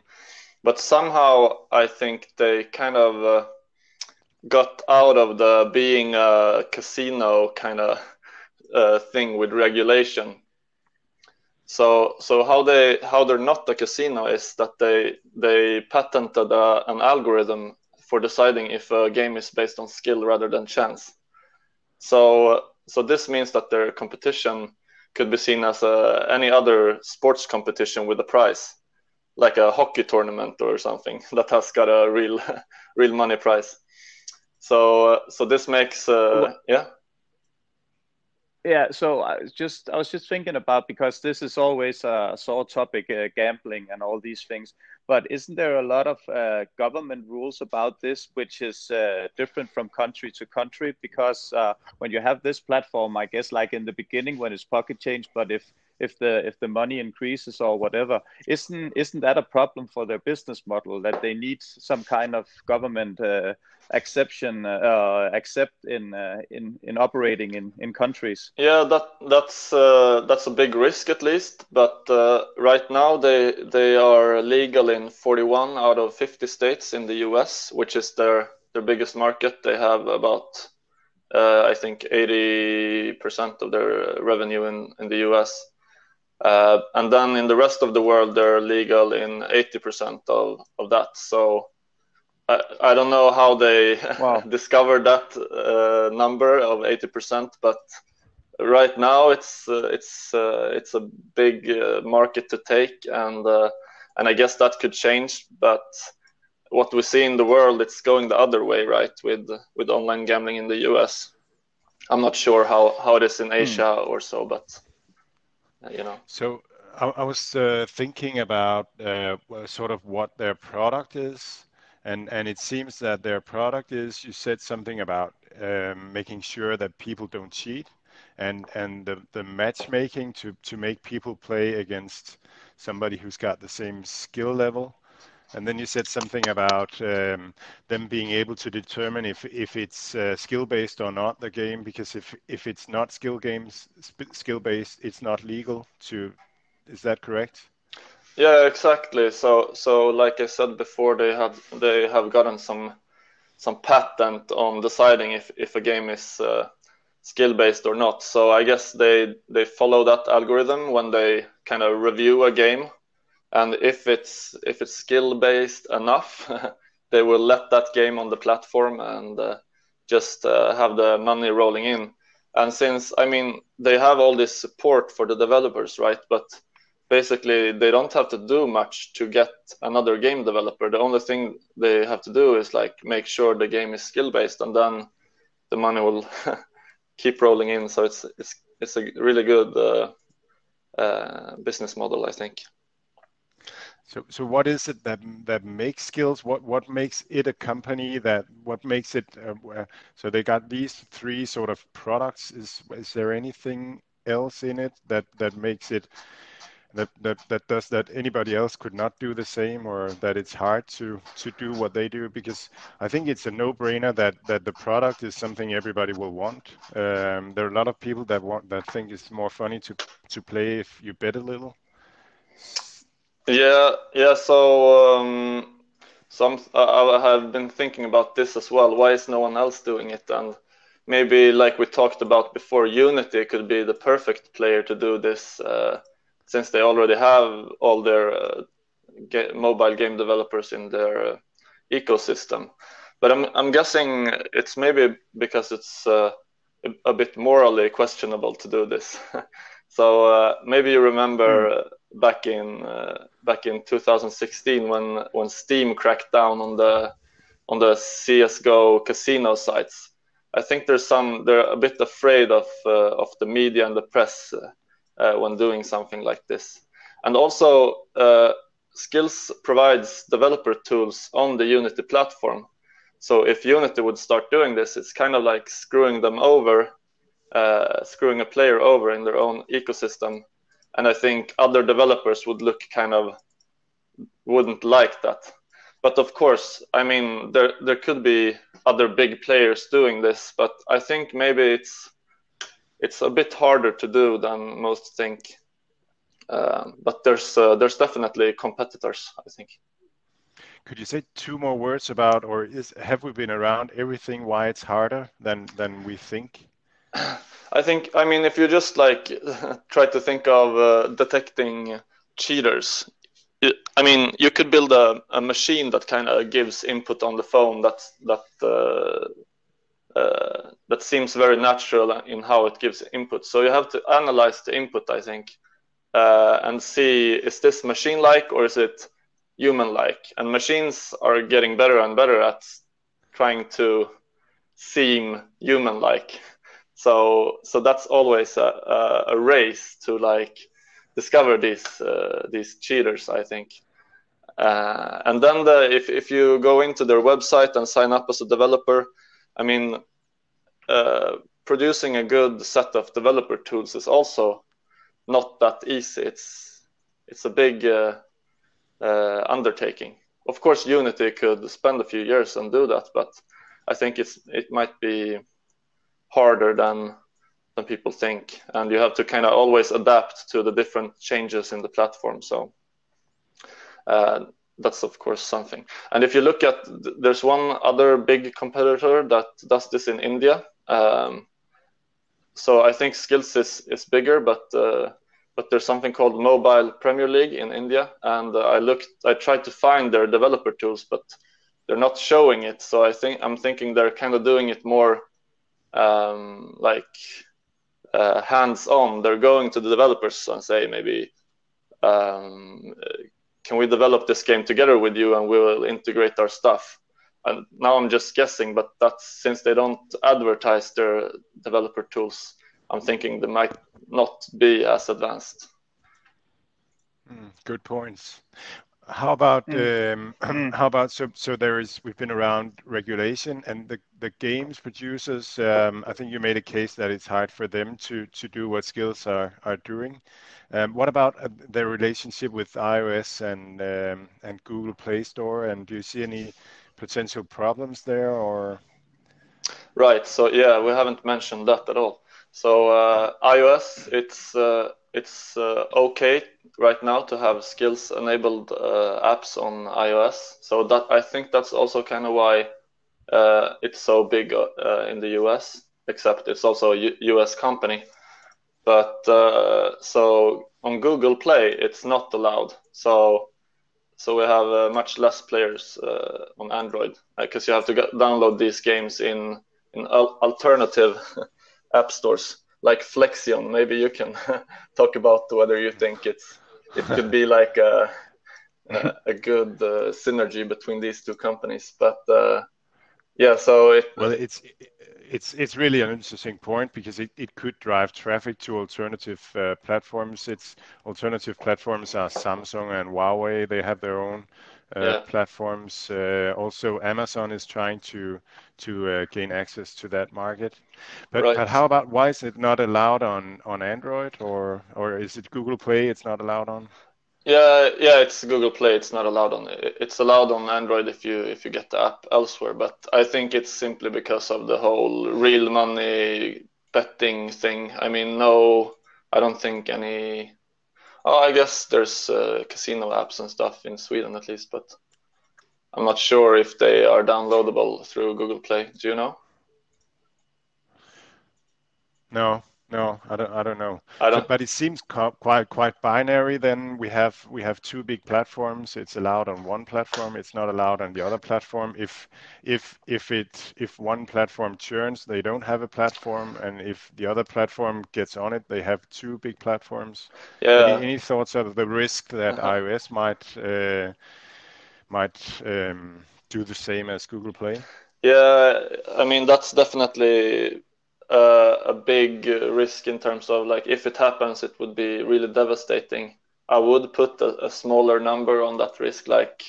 [SPEAKER 3] but somehow I think they kind of uh, got out of the being a casino kind of uh, thing with regulation. So so how they how they're not a casino is that they they patented a, uh, an algorithm for deciding if a game is based on skill rather than chance. So so this means that their competition could be seen as a, any other sports competition with a prize, like a hockey tournament or something that has got a real real money prize. So so this makes uh, yeah.
[SPEAKER 1] Yeah, so I was just I was just thinking about because this is always a sore topic, uh, gambling and all these things. But isn't there a lot of uh, government rules about this, which is uh, different from country to country? Because uh, when you have this platform, I guess like in the beginning when it's pocket change, but if if the if the money increases or whatever isn't isn't that a problem for their business model that they need some kind of government uh, exception uh, accept in uh, in in operating in in countries
[SPEAKER 3] yeah that that's uh, that's a big risk at least but uh, right now they they are legal in 41 out of 50 states in the US which is their their biggest market they have about uh, I think 80% of their revenue in, in the US. Uh, and then in the rest of the world, they're legal in 80% of, of that. So I, I don't know how they wow. discovered that uh, number of 80%, but right now it's uh, it's uh, it's a big uh, market to take, and uh, and I guess that could change. But what we see in the world, it's going the other way, right? With with online gambling in the U.S. I'm not sure how how it is in hmm. Asia mm. or so, but you know.
[SPEAKER 2] So I, I was uh, thinking about uh, sort of what their product is, and and it seems that their product is. You said something about um, making sure that people don't cheat, and and the the matchmaking to to make people play against somebody who's got the same skill level and then you said something about um, them being able to determine if if it's uh, skill based or not the game, because if if it's not skill games skill based, it's not legal to. Is that correct?
[SPEAKER 3] Yeah, exactly. So so like I said before, they have they have gotten some some patent on deciding if if a game is uh, skill based or not. So I guess they they follow that algorithm when they kind of review a game and if it's if it's skill based enough they will let that game on the platform and uh, just uh, have the money rolling in And since I mean they have all this support for the developers, right? But basically they don't have to do much to get another game developer. The only thing they have to do is like make sure the game is skill based, and then the money will keep rolling in. So it's it's it's a really good uh, uh, business model, I think.
[SPEAKER 2] So, so what is it that that makes skills? What what makes it a company? That what makes it? Uh, so they got these three sort of products. Is is there anything else in it that that makes it that that that does that anybody else could not do the same, or that it's hard to to do what they do? Because I think it's a no-brainer that that the product is something everybody will want. Um, there are a lot of people that want that think it's more funny to to play if you bet a little.
[SPEAKER 3] Yeah, yeah. So, um, some I have been thinking about this as well. Why is no one else doing it? And maybe, like we talked about before, Unity could be the perfect player to do this, uh, since they already have all their uh, mobile game developers in their uh, ecosystem. But I'm I'm guessing it's maybe because it's uh, a, bit morally questionable to do this. so uh, maybe you remember. Mm back in uh, back in 2016 when when Steam cracked down on the on the CS:GO casino sites. I think there's some they're a bit afraid of uh, of the media and the press uh, when doing something like this. And also, Skillz provides developer tools on the Unity platform. So if Unity would start doing this, it's kind of like screwing them over, uh, screwing a player over in their own ecosystem and I think other developers would look kind of wouldn't like that. But of course, I mean, there there could be other big players doing this, but I think maybe it's it's a bit harder to do than most think. Uh, but there's uh, there's definitely competitors, I think.
[SPEAKER 2] Could you say two more words about, or is have we been around everything? Why it's harder than than we think?
[SPEAKER 3] I think, I mean, if you just like try to think of uh, detecting cheaters, I mean, you could build a, a machine that kind of gives input on the phone that that uh, uh, that seems very natural in how it gives input. So you have to analyze the input, I think, uh, and see is this machine-like or is it human-like? And machines are getting better and better at trying to seem human-like. So so that's always a, a, race to like discover these uh, these cheaters, I think. Uh, and then the, if if you go into their website and sign up as a developer, I mean, uh, producing a good set of developer tools is also not that easy. It's it's a big uh, uh, undertaking. Of course, Unity could spend a few years and do that, but I think it's it might be harder than than people think. And you have to kind of always adapt to the different changes in the platform. So uh, that's of course something. And if you look at there's one other big competitor that does this in india. Um, so i think skills is, is bigger but uh, but there's something called mobile premier league in india. And uh, i looked i tried to find their developer tools but they're not showing it. So i think i'm thinking they're kind of doing it more um, like uh, hands-on. They're going to the developers and say maybe, um, can we develop this game together with you and we will integrate our stuff. And now I'm just guessing, but that's since they don't advertise their developer tools. I'm thinking they might not be as advanced.
[SPEAKER 2] Mm, good points. How about mm. Um, mm. how about so so there is we've been around regulation and the the games producers. Um, I think you made a case that it's hard for them to to do what skills are are doing. Um, what about uh, their relationship with iOS and um, and Google Play Store? And do you see any potential problems there or?
[SPEAKER 3] Right. So yeah, we haven't mentioned that at all. So uh, iOS, it's uh, it's uh, okay right now to have skills enabled uh, apps on iOS. So that I think that's also kind of why uh, it's so big uh, in the US. Except it's also a U- US company. But uh, so on Google Play, it's not allowed. So so we have uh, much less players on Android because you have to get, download these games in in alternative app stores like Flexion. Maybe you can talk about whether you think it's it could be like a a, good uh, synergy between these two companies. But uh, yeah, so it
[SPEAKER 2] well, it's it's it's really an interesting point because it, it could drive traffic to alternative uh, platforms. It's alternative platforms are Samsung and Huawei. They have their own yeah. platforms. Uh, also, Amazon is trying to to uh, gain access to that market. But right. but how about why is it not allowed on on Android or or is it Google Play? It's not allowed on.
[SPEAKER 3] Yeah, yeah, it's Google Play. It's not allowed on. It's allowed on Android if you if you get the app elsewhere. But I think it's simply because of the whole real money betting thing. I mean, no, I don't think any. Oh, I guess there's uh, casino apps and stuff in Sweden at least, but I'm not sure if they are downloadable through Google Play. Do you know?
[SPEAKER 2] No, no, I don't. I don't know. I don't. but it seems quite quite binary. Then we have we have two big platforms. It's allowed on one platform. It's not allowed on the other platform. If if if it if one platform churns, they don't have a platform, and if the other platform gets on it, they have two big platforms. Yeah. Any, any thoughts of the risk that uh-huh. iOS might uh, might um, do the same as Google Play?
[SPEAKER 3] Yeah, I mean that's definitely uh, a big risk in terms of like if it happens, it would be really devastating. I would put a, a smaller number on that risk, like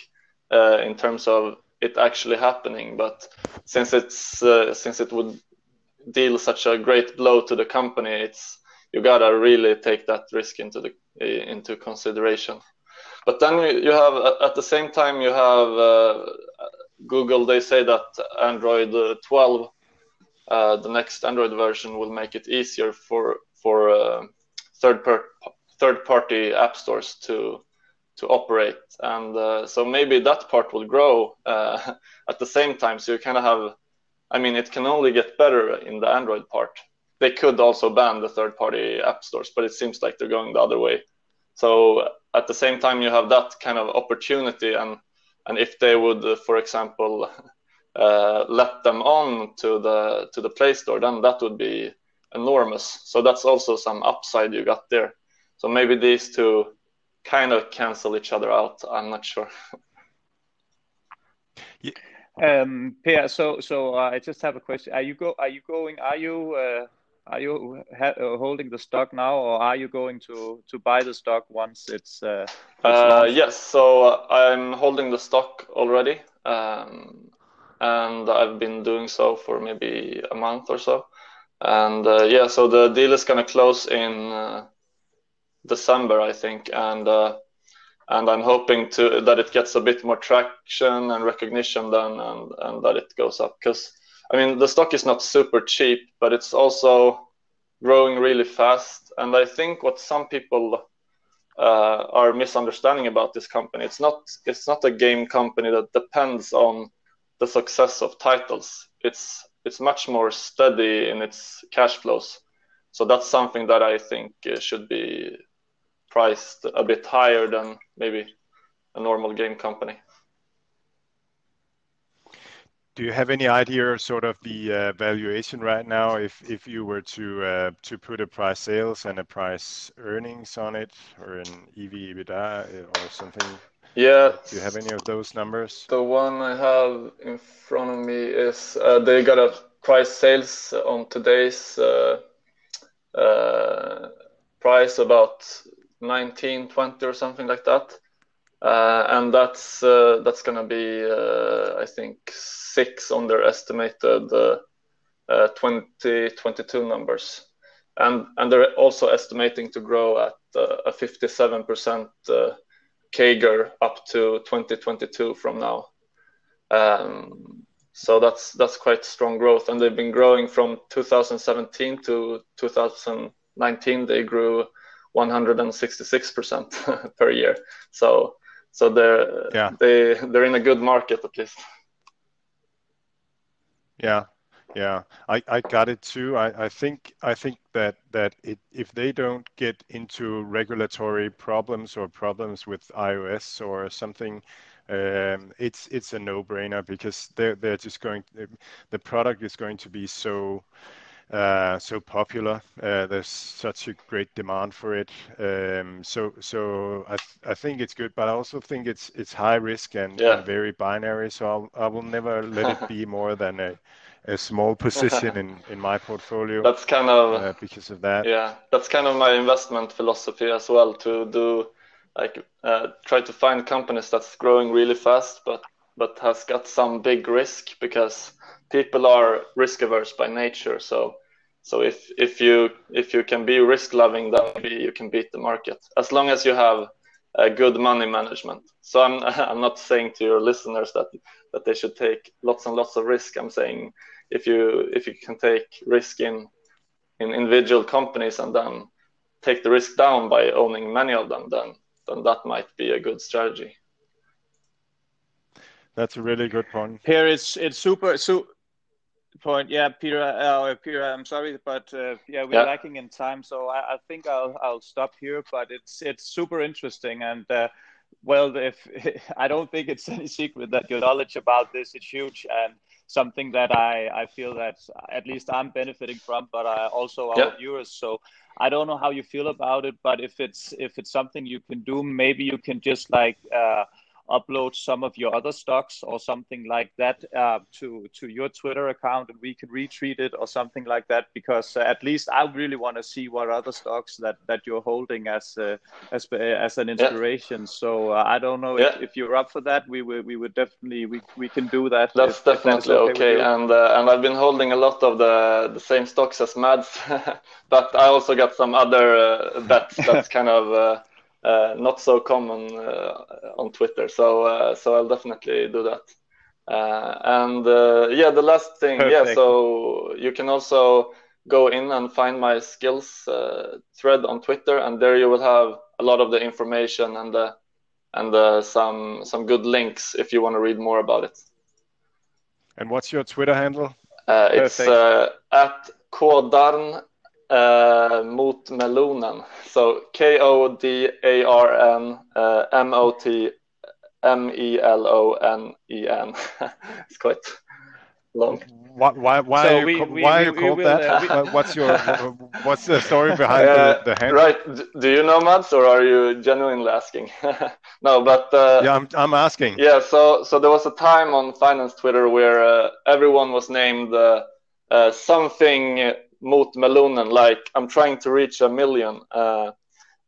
[SPEAKER 3] uh, in terms of it actually happening. But since it's uh, since it would deal such a great blow to the company, it's you gotta really take that risk into the into consideration. But then you have at the same time you have uh, Google. They say that Android 12 uh, the next Android version will make it easier for for uh, third per- third party app stores to to operate, and uh, so maybe that part will grow uh, at the same time. So you kind of have, I mean, it can only get better in the Android part. They could also ban the third party app stores, but it seems like they're going the other way. So at the same time, you have that kind of opportunity, and and if they would, uh, for example, uh, let them on to the to the Play Store, then that would be enormous. So that's also some upside you got there. So maybe these two kind of cancel each other out. I'm not sure.
[SPEAKER 1] yeah. Um, Per, so so uh, I just have a question. Are you go? Are you going? Are you uh, are you ha- uh, holding the stock now, or are you going to to buy the stock once it's? Uh,
[SPEAKER 3] uh yes. So uh, I'm holding the stock already. Um, and I've been doing so for maybe a month or so. And uh, yeah, so the deal is gonna close in uh, December, I think, and uh, and I'm hoping to that it gets a bit more traction and recognition then, and and that it goes up because I mean the stock is not super cheap, but it's also growing really fast. And I think what some people uh, are misunderstanding about this company, it's not it's not a game company that depends on the success of titles. It's it's much more steady in its cash flows. So that's something that I think uh, should be priced a bit higher than maybe a normal game company.
[SPEAKER 2] Do you have any idea sort of the uh, valuation right now if if you were to uh, to put a price sales and a price earnings on it or an EV EBITDA or something
[SPEAKER 3] yeah.
[SPEAKER 2] Do you have any of those numbers?
[SPEAKER 3] The one I have in front of me is uh, they got a price sales on today's uh, uh, price about 19, 20 or something like that. Uh, and that's uh, that's gonna be uh, I think six on their estimated 2022 numbers, and and they're also estimating to grow at a 57 percent CAGR up to 2022 from now. Um, so that's that's quite strong growth, and they've been growing from 2017 to 2019. They grew 166 percent per year. So so they're yeah. they they're in a good market at least.
[SPEAKER 2] Yeah, yeah, I, I got it too. I, I think I think that that it, if they don't get into regulatory problems or problems with iOS or something, um, it's it's a no-brainer because they're they're just going the product is going to be so uh, so popular. Uh, there's such a great demand for it. Um, so so I, th- I think it's good, but I also think it's it's high risk and,
[SPEAKER 3] Yeah.
[SPEAKER 2] and very binary. So I'll, I will never let it be more than a, a small position in, in my portfolio
[SPEAKER 3] That's kind of
[SPEAKER 2] uh, because of that.
[SPEAKER 3] Yeah, that's kind of my investment philosophy as well to do like uh, try to find companies that's growing really fast but but has got some big risk because people are risk averse by nature. So so if if you if you can be risk loving, then maybe you can beat the market as long as you have a good money management. So I'm I'm not saying to your listeners that that they should take lots and lots of risk. I'm saying if you if you can take risk in in individual companies and then take the risk down by owning many of them, then then that might be a good strategy.
[SPEAKER 2] That's a really good point.
[SPEAKER 1] Here it's it's super so point. Yeah, Peter. Uh, Peter, I'm sorry, but uh, yeah, we're
[SPEAKER 3] Yeah.
[SPEAKER 1] lacking in time, so I, I think I'll I'll stop here. But it's it's super interesting, and uh, well, if I don't think it's any secret that your knowledge about this is huge and something that I I feel that at least I'm benefiting from, but I also our
[SPEAKER 3] Yeah.
[SPEAKER 1] viewers. So I don't know how you feel about it, but if it's if it's something you can do, maybe you can just like. Uh, upload some of your other stocks or something like that uh, to to your Twitter account, and we can retweet it or something like that. Because uh, at least I really want to see what other stocks that that you're holding as uh, as as an inspiration. So uh, I don't know if,
[SPEAKER 3] Yeah.
[SPEAKER 1] if you're up for that. We would we would definitely we we can do that.
[SPEAKER 3] That's
[SPEAKER 1] if- if that is
[SPEAKER 3] definitely okay. And uh, and I've been holding a lot of the the same stocks as Mads, but I also got some other uh, bets that's kind of uh, uh, not so common uh, on Twitter. So uh, so I'll definitely do that. Uh, and uh, yeah, the last thing, yeah. So you can also go in and find my skills uh, thread on Twitter, and there you will have a lot of the information and the and uh, some some good links if you want to read more about it.
[SPEAKER 2] And what's your Twitter handle?
[SPEAKER 3] Uh, it's uh, at Kodarn uh, mot melonen. So K O D A R N uh, M O T M E L O N E N. It's quite long.
[SPEAKER 2] Why why why
[SPEAKER 1] So
[SPEAKER 2] are you,
[SPEAKER 1] we-
[SPEAKER 2] ca-
[SPEAKER 1] we-
[SPEAKER 2] why
[SPEAKER 1] we-
[SPEAKER 2] are you
[SPEAKER 1] we
[SPEAKER 2] called
[SPEAKER 1] will,
[SPEAKER 2] that?
[SPEAKER 1] uh,
[SPEAKER 2] what's your what's the story behind
[SPEAKER 3] Uh,
[SPEAKER 2] the, the handle?
[SPEAKER 3] right. Do you know Mads or are you genuinely asking? no, but uh,
[SPEAKER 2] Yeah, I'm I'm asking.
[SPEAKER 3] Yeah, so so there was a time on finance Twitter where uh, everyone was named uh, uh, something mot melonen, like I'm trying to reach a million, uh,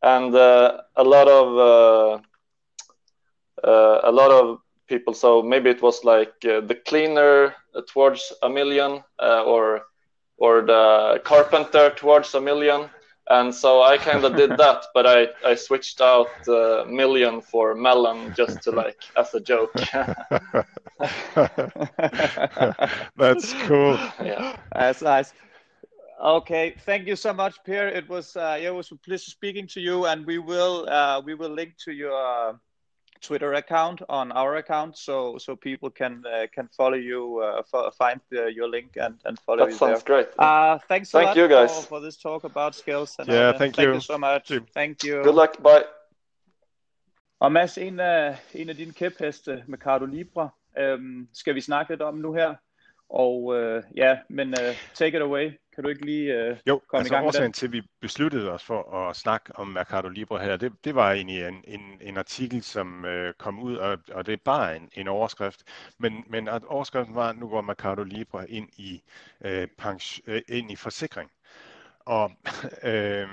[SPEAKER 3] and uh, a lot of uh, uh, a lot of people. So maybe it was like uh, the cleaner towards a million, uh, or or the carpenter towards a million. And so I kind of did that, but I, I switched out uh, million for melon just to like as a joke.
[SPEAKER 2] That's cool.
[SPEAKER 3] yeah.
[SPEAKER 1] That's nice. Okay, thank you so much, Pierre. It was uh, yeah, it was a pleasure speaking to you, and we will uh, we will link to your uh, Twitter account on our account, so so people can uh, can follow you, uh, fo- find uh, your link and and follow
[SPEAKER 3] That
[SPEAKER 1] you
[SPEAKER 3] sounds
[SPEAKER 1] there.
[SPEAKER 3] great.
[SPEAKER 1] Uh, thanks a
[SPEAKER 3] Thank
[SPEAKER 1] lot
[SPEAKER 3] you, guys.
[SPEAKER 1] For, for this talk about skills. And
[SPEAKER 2] Yeah,
[SPEAKER 1] all
[SPEAKER 2] thank
[SPEAKER 1] thank
[SPEAKER 2] you.
[SPEAKER 1] you so much.
[SPEAKER 2] Too.
[SPEAKER 1] Thank you.
[SPEAKER 3] Good luck. Bye.
[SPEAKER 1] Og Mads, en af, en af dine kæpheste, Mercado Libre, øhm, skal vi snakke lidt om nu her. Og øh, ja, men øh, take it away. Kan du ikke lige øh,
[SPEAKER 2] Jo,
[SPEAKER 1] komme
[SPEAKER 2] altså
[SPEAKER 1] i gang med
[SPEAKER 2] årsagen
[SPEAKER 1] den?
[SPEAKER 2] til, at vi besluttede os for at snakke om Mercado Libre her, det, det var egentlig en, en, en artikel, som øh, kom ud, og, og det er bare en, en overskrift, men, men at overskriften var, at nu går Mercado Libre ind i, øh, pension, øh, ind i forsikring. Og, øh,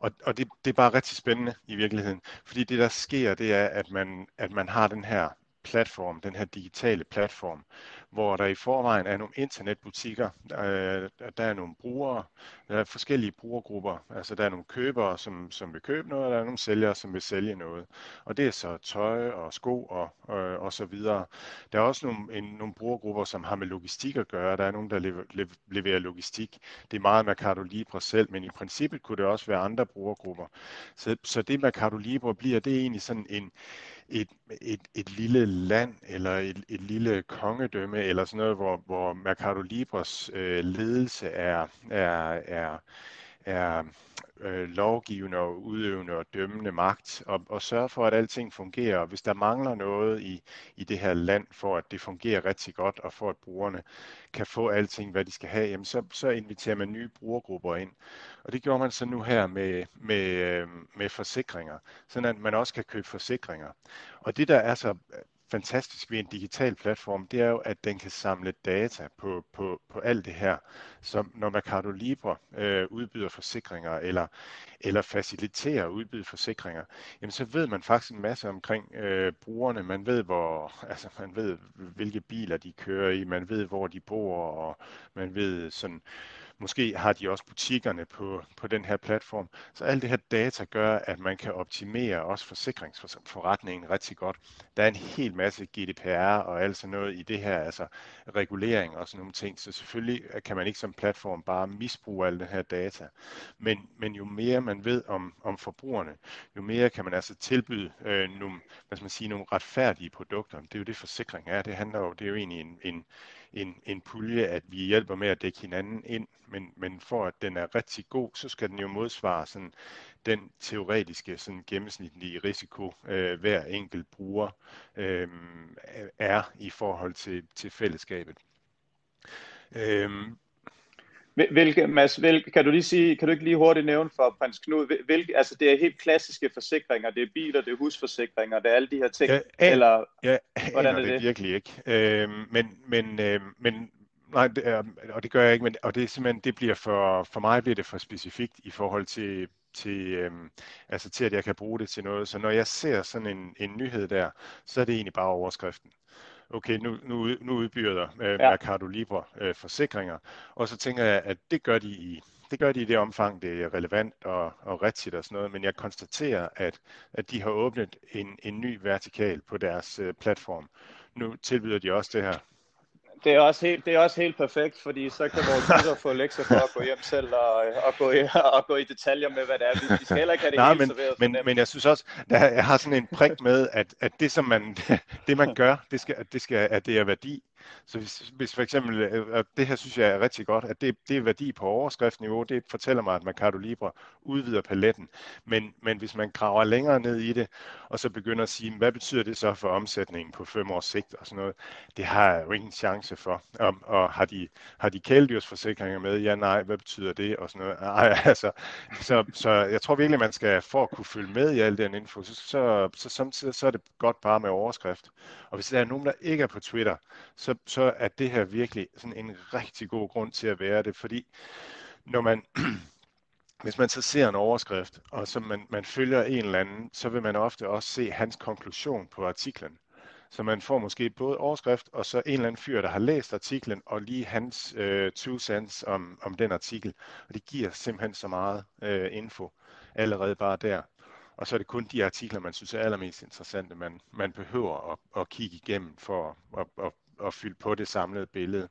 [SPEAKER 2] og, og det, det er bare rigtig spændende i virkeligheden, fordi det der sker, det er, at man, at man har den her platform, den her digitale platform, hvor der i forvejen er nogle internetbutikker, øh, der er nogle brugere, der er forskellige brugergrupper, altså der er nogle købere, som, som vil købe noget, og der er nogle sælgere, som vil sælge noget. Og det er så tøj og sko og, øh, og så videre. Der er også nogle, en, nogle brugergrupper, som har med logistik at gøre. Der er nogen, der lever, leverer logistik. Det er meget Mercado Libre selv, men i princippet kunne det også være andre brugergrupper. Så, så det Mercado Libre bliver, det er egentlig sådan en, et, et, et lille land eller et, et lille kongedømme eller sådan noget, hvor, hvor Mercado Libres øh, ledelse er, er, er, er øh, lovgivende og udøvende og dømmende magt, og, og sørge for, at alting fungerer. Og hvis der mangler noget i, i det her land, for at det fungerer rigtig godt, og for at brugerne kan få alting, hvad de skal have, jamen så, så inviterer man nye brugergrupper ind. Og det gjorde man så nu her med, med, øh, med forsikringer, sådan at man også kan købe forsikringer. Og det, der er så fantastisk ved en digital platform, det er jo, at den kan samle data på, på, på alt det her. Så når Mercado Libre øh, udbyder forsikringer, eller, eller faciliterer udbyde forsikringer, jamen så ved man faktisk en masse omkring øh, brugerne. Man ved, hvor, altså man ved, hvilke biler de kører i, man ved, hvor de bor, og man ved sådan, øh, Måske har de også butikkerne på, på den her platform. Så alt det her data gør, at man kan optimere også forsikringsforretningen rigtig godt. Der er en hel masse GDPR og alt sådan noget i det her, altså regulering og sådan nogle ting. Så selvfølgelig kan man ikke som platform bare misbruge alle den her data. Men, men jo mere man ved om, om forbrugerne, jo mere kan man altså tilbyde øh, nogle, hvad skal man sige, nogle retfærdige produkter. Det er jo det forsikring er. Det handler jo, det er jo egentlig en, en en, en pulje, at vi hjælper med at dække hinanden ind, men, men for at den er rigtig god, så skal den jo modsvare sådan, den teoretiske sådan gennemsnitlige risiko, øh, hver enkelt bruger øh, er i forhold til, til fællesskabet.
[SPEAKER 1] Øh, hvilke, Mads, hvilke, kan du lige sige, kan du ikke lige hurtigt nævne for prins Knud, hvilke, altså det er helt klassiske forsikringer, det er biler, det er husforsikringer, det er alle de her ting,
[SPEAKER 2] jeg, eller jeg, hvordan er det? det virkelig ikke, øh, men, men, øh, men nej, det er, og det gør jeg ikke, men, og det er simpelthen, det bliver for, for mig bliver det for specifikt i forhold til, til, øhm, altså til, at jeg kan bruge det til noget. Så når jeg ser sådan en, en nyhed der, så er det egentlig bare overskriften okay, nu, nu, nu udbyder øh, ja. Mercado Libre øh, forsikringer, og så tænker jeg, at det gør de i det gør de i det omfang, det er relevant og, og rigtigt og sådan noget, men jeg konstaterer, at, at de har åbnet en, en ny vertikal på deres øh, platform. Nu tilbyder de også det her
[SPEAKER 1] det er, også helt, det er også helt perfekt, fordi så kan vores lytter få lektier for at gå hjem selv og, og, gå, i, og gå i detaljer med, hvad det er. Vi, skal heller ikke have det
[SPEAKER 2] Nej,
[SPEAKER 1] helt
[SPEAKER 2] men,
[SPEAKER 1] serveret.
[SPEAKER 2] Men, men jeg synes også, der, jeg har sådan en prik med, at, at det, som man, det, man gør, det skal, det skal, at det er værdi. Så hvis, hvis for eksempel, øh, øh, og det her synes jeg er rigtig godt, at det, det er værdi på overskriftniveau, det fortæller mig, at Mercado Libre udvider paletten. Men, men hvis man graver længere ned i det, og så begynder at sige, hvad betyder det så for omsætningen på fem års sigt og sådan noget, det har jeg jo ingen chance for. Og, og har de, har de kæledyrsforsikringer med? Ja, nej, hvad betyder det? Og sådan noget. Ej, altså, så, så jeg tror virkelig, man skal, for at kunne følge med i al den info, så, så, så samtidig så er det godt bare med overskrift. Og hvis der er nogen, der ikke er på Twitter, så, så er det her virkelig sådan en rigtig god grund til at være det, fordi når man hvis man så ser en overskrift, og så man, man følger en eller anden, så vil man ofte også se hans konklusion på artiklen. Så man får måske både overskrift, og så en eller anden fyr, der har læst artiklen, og lige hans øh, two cents om, om den artikel. Og det giver simpelthen så meget øh, info allerede bare der. Og så er det kun de artikler, man synes er allermest interessante, man, man behøver at, at kigge igennem for at, at, at, at fylde på det samlede billede.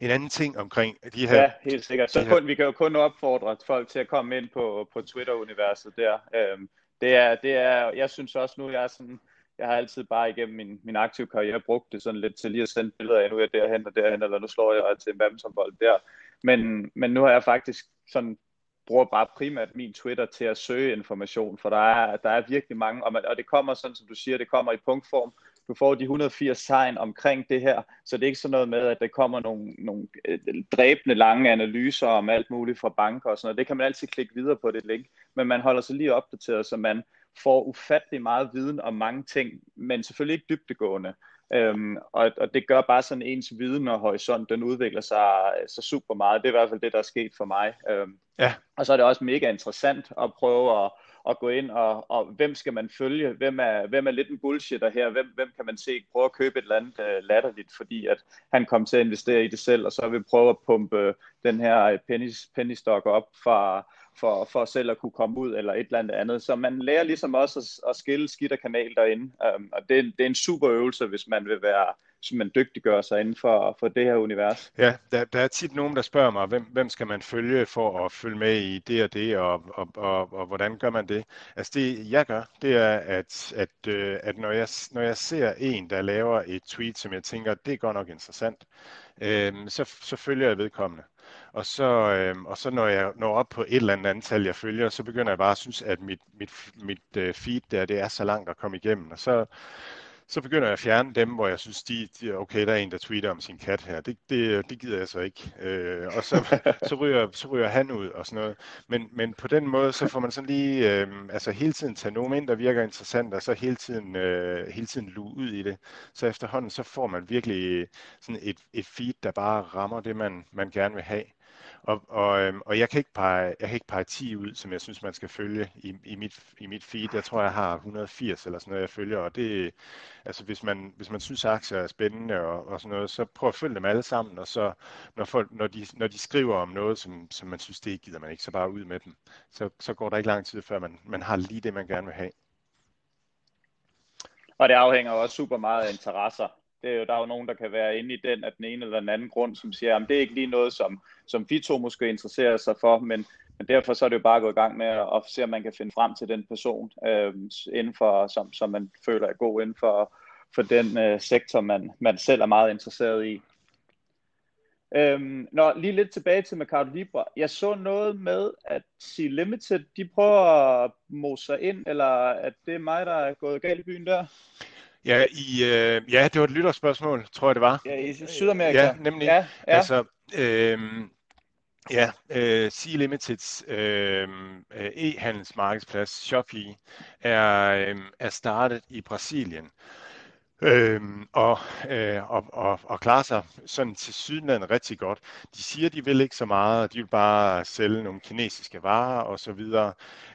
[SPEAKER 2] En anden ting omkring de her...
[SPEAKER 1] Ja, helt sikkert. Så kun, vi kan jo kun opfordre folk til at komme ind på, på Twitter-universet der. Øhm, det er, det er, jeg synes også nu, jeg er sådan, jeg har altid bare igennem min, min aktive karriere brugt det sådan lidt til lige at sende billeder af, nu er jeg derhen og derhen, eller nu slår jeg til en badmintonbold der. Men, men nu har jeg faktisk sådan bruger bare primært min Twitter til at søge information, for der er, der er virkelig mange, og, man, og det kommer sådan, som du siger, det kommer i punktform. Du får de 180 tegn omkring det her, så det er ikke sådan noget med, at der kommer nogle, nogle øh, dræbende lange analyser om alt muligt fra banker og sådan noget. Det kan man altid klikke videre på det link, men man holder sig lige opdateret, så man får ufattelig meget viden om mange ting, men selvfølgelig ikke dybtegående. Øhm, og, og det gør bare sådan ens viden og horisont, den udvikler sig så super meget. Det er i hvert fald det, der er sket for mig. Øhm, ja. Og så er det også mega interessant at prøve at, at gå ind og, og hvem skal man følge? Hvem er, hvem er lidt en bullshitter her? Hvem, hvem kan man se prøve at købe et eller andet uh, latterligt, fordi at han kom til at investere i det selv, og så vil prøve at pumpe øh, den her øh, penny, penny stock op fra for, for selv at kunne komme ud eller et eller andet. Så man lærer ligesom også at, at skille skidt og kanal derinde, um, og det, det er en super øvelse, hvis man vil være som man dygtiggør sig inden for, for det her univers.
[SPEAKER 2] Ja, der, der er tit nogen, der spørger mig, hvem, hvem skal man følge for at følge med i det og det, og, og, og, og hvordan gør man det? Altså det, jeg gør, det er, at, at, øh, at når, jeg, når jeg ser en, der laver et tweet, som jeg tænker, det er godt nok interessant, øh, så, så følger jeg vedkommende. Og så, øh, og så når jeg når op på et eller andet antal, jeg følger, så begynder jeg bare at synes, at mit, mit, mit øh, feed der, det er så langt at komme igennem. Og så, så begynder jeg at fjerne dem, hvor jeg synes, de, de okay, der er en, der tweeter om sin kat her. Det, det, det gider jeg så ikke. Øh, og så, så, ryger, så ryger han ud og sådan noget. Men, men på den måde, så får man sådan lige, øh, altså hele tiden tage nogen ind, der virker interessant, og så hele tiden, øh, hele tiden luge ud i det. Så efterhånden, så får man virkelig sådan et, et feed, der bare rammer det, man, man gerne vil have. Og, og, øhm, og jeg, kan ikke pege, jeg kan ikke pege 10 ud, som jeg synes, man skal følge i, i, mit, i mit feed. Jeg tror, jeg har 180 eller sådan noget, jeg følger. Og det, altså hvis man, hvis man synes, aktier er spændende og, og sådan noget, så prøv at følge dem alle sammen. Og så når, folk, når, de, når de skriver om noget, som, som man synes, det gider man ikke, så bare ud med dem. Så, så går der ikke lang tid, før man, man har lige det, man gerne vil have.
[SPEAKER 1] Og det afhænger også super meget af interesser det er jo, der er jo nogen, der kan være inde i den af den ene eller den anden grund, som siger, at det er ikke lige noget, som, som vi to måske interesserer sig for, men, men derfor så er det jo bare at gå i gang med at, at se, om man kan finde frem til den person, øh, inden for, som, som man føler er god inden for, for den øh, sektor, man, man selv er meget interesseret i. Øhm, nå, lige lidt tilbage til Mercado Libre. Jeg så noget med, at C Limited, de prøver at mose sig ind, eller at det er mig, der er gået galt i byen der?
[SPEAKER 2] Ja, i, øh, ja, det var et lytterspørgsmål, tror jeg det var.
[SPEAKER 1] Ja, i Sydamerika.
[SPEAKER 2] Ja, nemlig. Ja, ja. Altså, øh, ja, øh, Sea Limiteds øh, e-handelsmarkedsplads Shopee er, øh, er startet i Brasilien. Øhm, og, øh, og, og, og klarer sig sådan til sydlandet rigtig godt. De siger, de vil ikke så meget, de vil bare sælge nogle kinesiske varer og så videre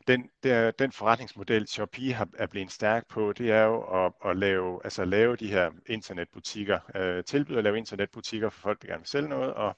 [SPEAKER 2] den, der, den forretningsmodel, Shopee har, er blevet stærk på, det er jo at, at lave, altså lave de her internetbutikker, øh, tilbyde at lave internetbutikker for folk, der gerne vil sælge noget, og,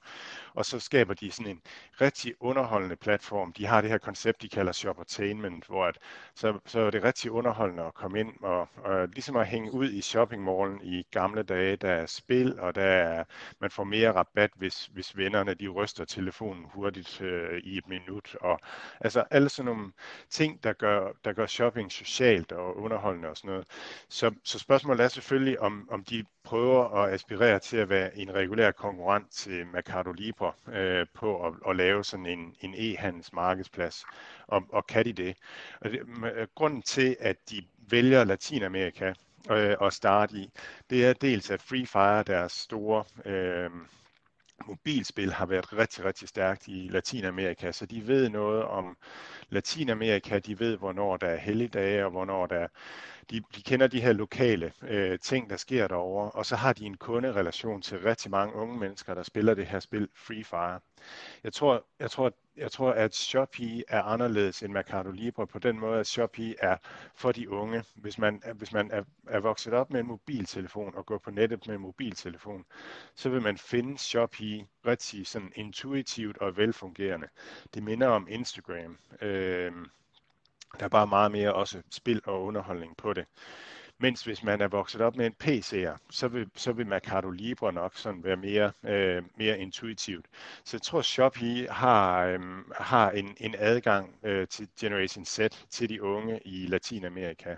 [SPEAKER 2] og så skaber de sådan en rigtig underholdende platform. De har det her koncept, de kalder shoppertainment, hvor at, så, så er det rigtig underholdende at komme ind og, og ligesom at hænge ud i shoppingmallen i gamle dage. Der er spil, og der er, man får mere rabat, hvis, hvis vennerne de ryster telefonen hurtigt øh, i et minut. Og, altså alle sådan nogle ting, der gør, der gør shopping socialt og underholdende og sådan noget. Så, så spørgsmålet er selvfølgelig, om, om de prøver at aspirere til at være en regulær konkurrent til Mercado Libre øh, på at, at lave sådan en, en e-handels markedsplads. Og, og kan de det? Og det? Øh, grunden til, at de vælger Latinamerika øh, at starte i, det er dels, at Free Fire, deres store øh, mobilspil har været rigtig, rigtig stærkt i Latinamerika, så de ved noget om Latinamerika, de ved, hvornår der er helligdage, og hvornår der de, de kender de her lokale øh, ting, der sker derovre, og så har de en kunderelation til rigtig mange unge mennesker, der spiller det her spil Free Fire. Jeg tror, jeg tror, jeg tror at Shopee er anderledes end Mercado Libre på den måde, at Shopee er for de unge. Hvis man, hvis man er, er vokset op med en mobiltelefon og går på nettet med en mobiltelefon, så vil man finde Shopee rigtig sådan intuitivt og velfungerende. Det minder om Instagram. Øh, der er bare meget mere også spil og underholdning på det. Mens hvis man er vokset op med en PC'er, så vil, så vil Mercado Libre nok sådan være mere, øh, mere intuitivt. Så jeg tror, Shopee har, øh, har en, en adgang øh, til Generation Z til de unge i Latinamerika.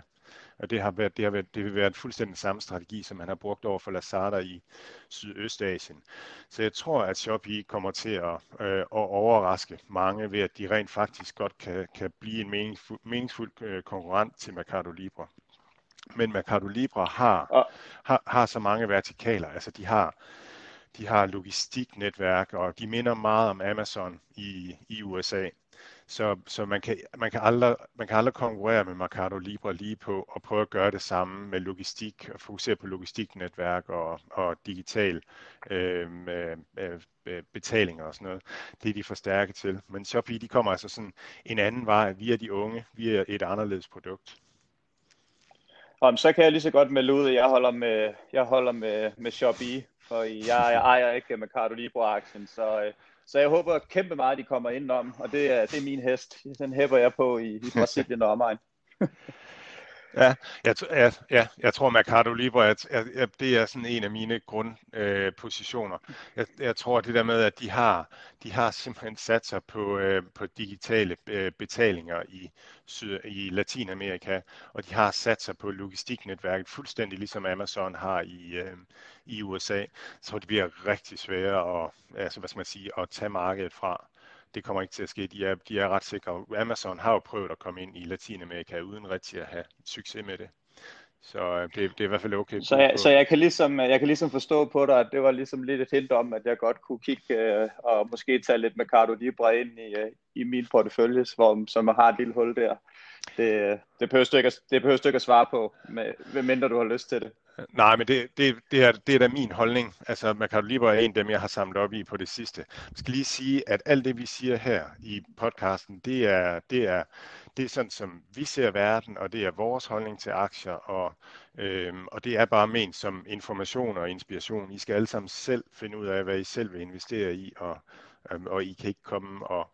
[SPEAKER 2] Og det har været, det har været, det vil være en fuldstændig samme strategi, som man har brugt over for Lazada i Sydøstasien. Så jeg tror, at Shopee kommer til at, øh, at overraske mange ved, at de rent faktisk godt kan, kan blive en meningsfuld, meningsfuld øh, konkurrent til Mercado Libre. Men Mercado Libre har, har, har så mange vertikaler. Altså de har, de har logistiknetværk, og de minder meget om Amazon i, i USA. Så, så man, kan, man, kan aldrig, man kan aldrig konkurrere med Mercado Libre lige på og prøve at gøre det samme med logistik og fokusere på logistiknetværk og, og digital øh, øh, betalinger og sådan noget. Det er de for stærke til. Men Shopee de kommer altså sådan en anden vej via de unge, via et anderledes produkt.
[SPEAKER 1] Om, så kan jeg lige så godt melde ud, at jeg holder med, jeg holder med, med Shopee, for jeg, jeg ejer ikke Mercado Libre-aktien, så, øh, så jeg håber kæmpe meget, at de kommer indenom, og det er, det er min hest. Den hæpper jeg på i, i Brasilien og omegn.
[SPEAKER 2] Ja, jeg, jeg, ja, jeg tror Mercado Libre, at, at det er sådan en af mine grundpositioner. Øh, jeg, jeg tror det der med, at de har, de har simpelthen sat sig på, øh, på digitale øh, betalinger i, Syd, i Latinamerika, og de har sat sig på logistiknetværket, fuldstændig ligesom Amazon har i, øh, i USA. Så det bliver rigtig svære at, altså, hvad skal man sige, at tage markedet fra det kommer ikke til at ske. De er, de er ret sikre. Amazon har jo prøvet at komme ind i Latinamerika uden rigtig at have succes med det. Så øh, det, det er i hvert fald okay.
[SPEAKER 1] Så jeg, så jeg, kan ligesom, jeg kan ligesom forstå på dig, at det var ligesom lidt et hint om, at jeg godt kunne kigge øh, og måske tage lidt med Cardo Libre ind i, øh, i min portefølje, som, som har et lille hul der. Det, det, behøver du ikke, det behøver du ikke at svare på, med, mindre du har lyst til det.
[SPEAKER 2] Nej, men det, det, det, er, det er da min holdning. Altså, Mercado Libre er en af dem, jeg har samlet op i på det sidste. Jeg skal lige sige, at alt det, vi siger her i podcasten, det er, det er, det er sådan, som vi ser verden, og det er vores holdning til aktier, og, øhm, og det er bare ment som information og inspiration. I skal alle sammen selv finde ud af, hvad I selv vil investere i, og, øhm, og I kan ikke komme og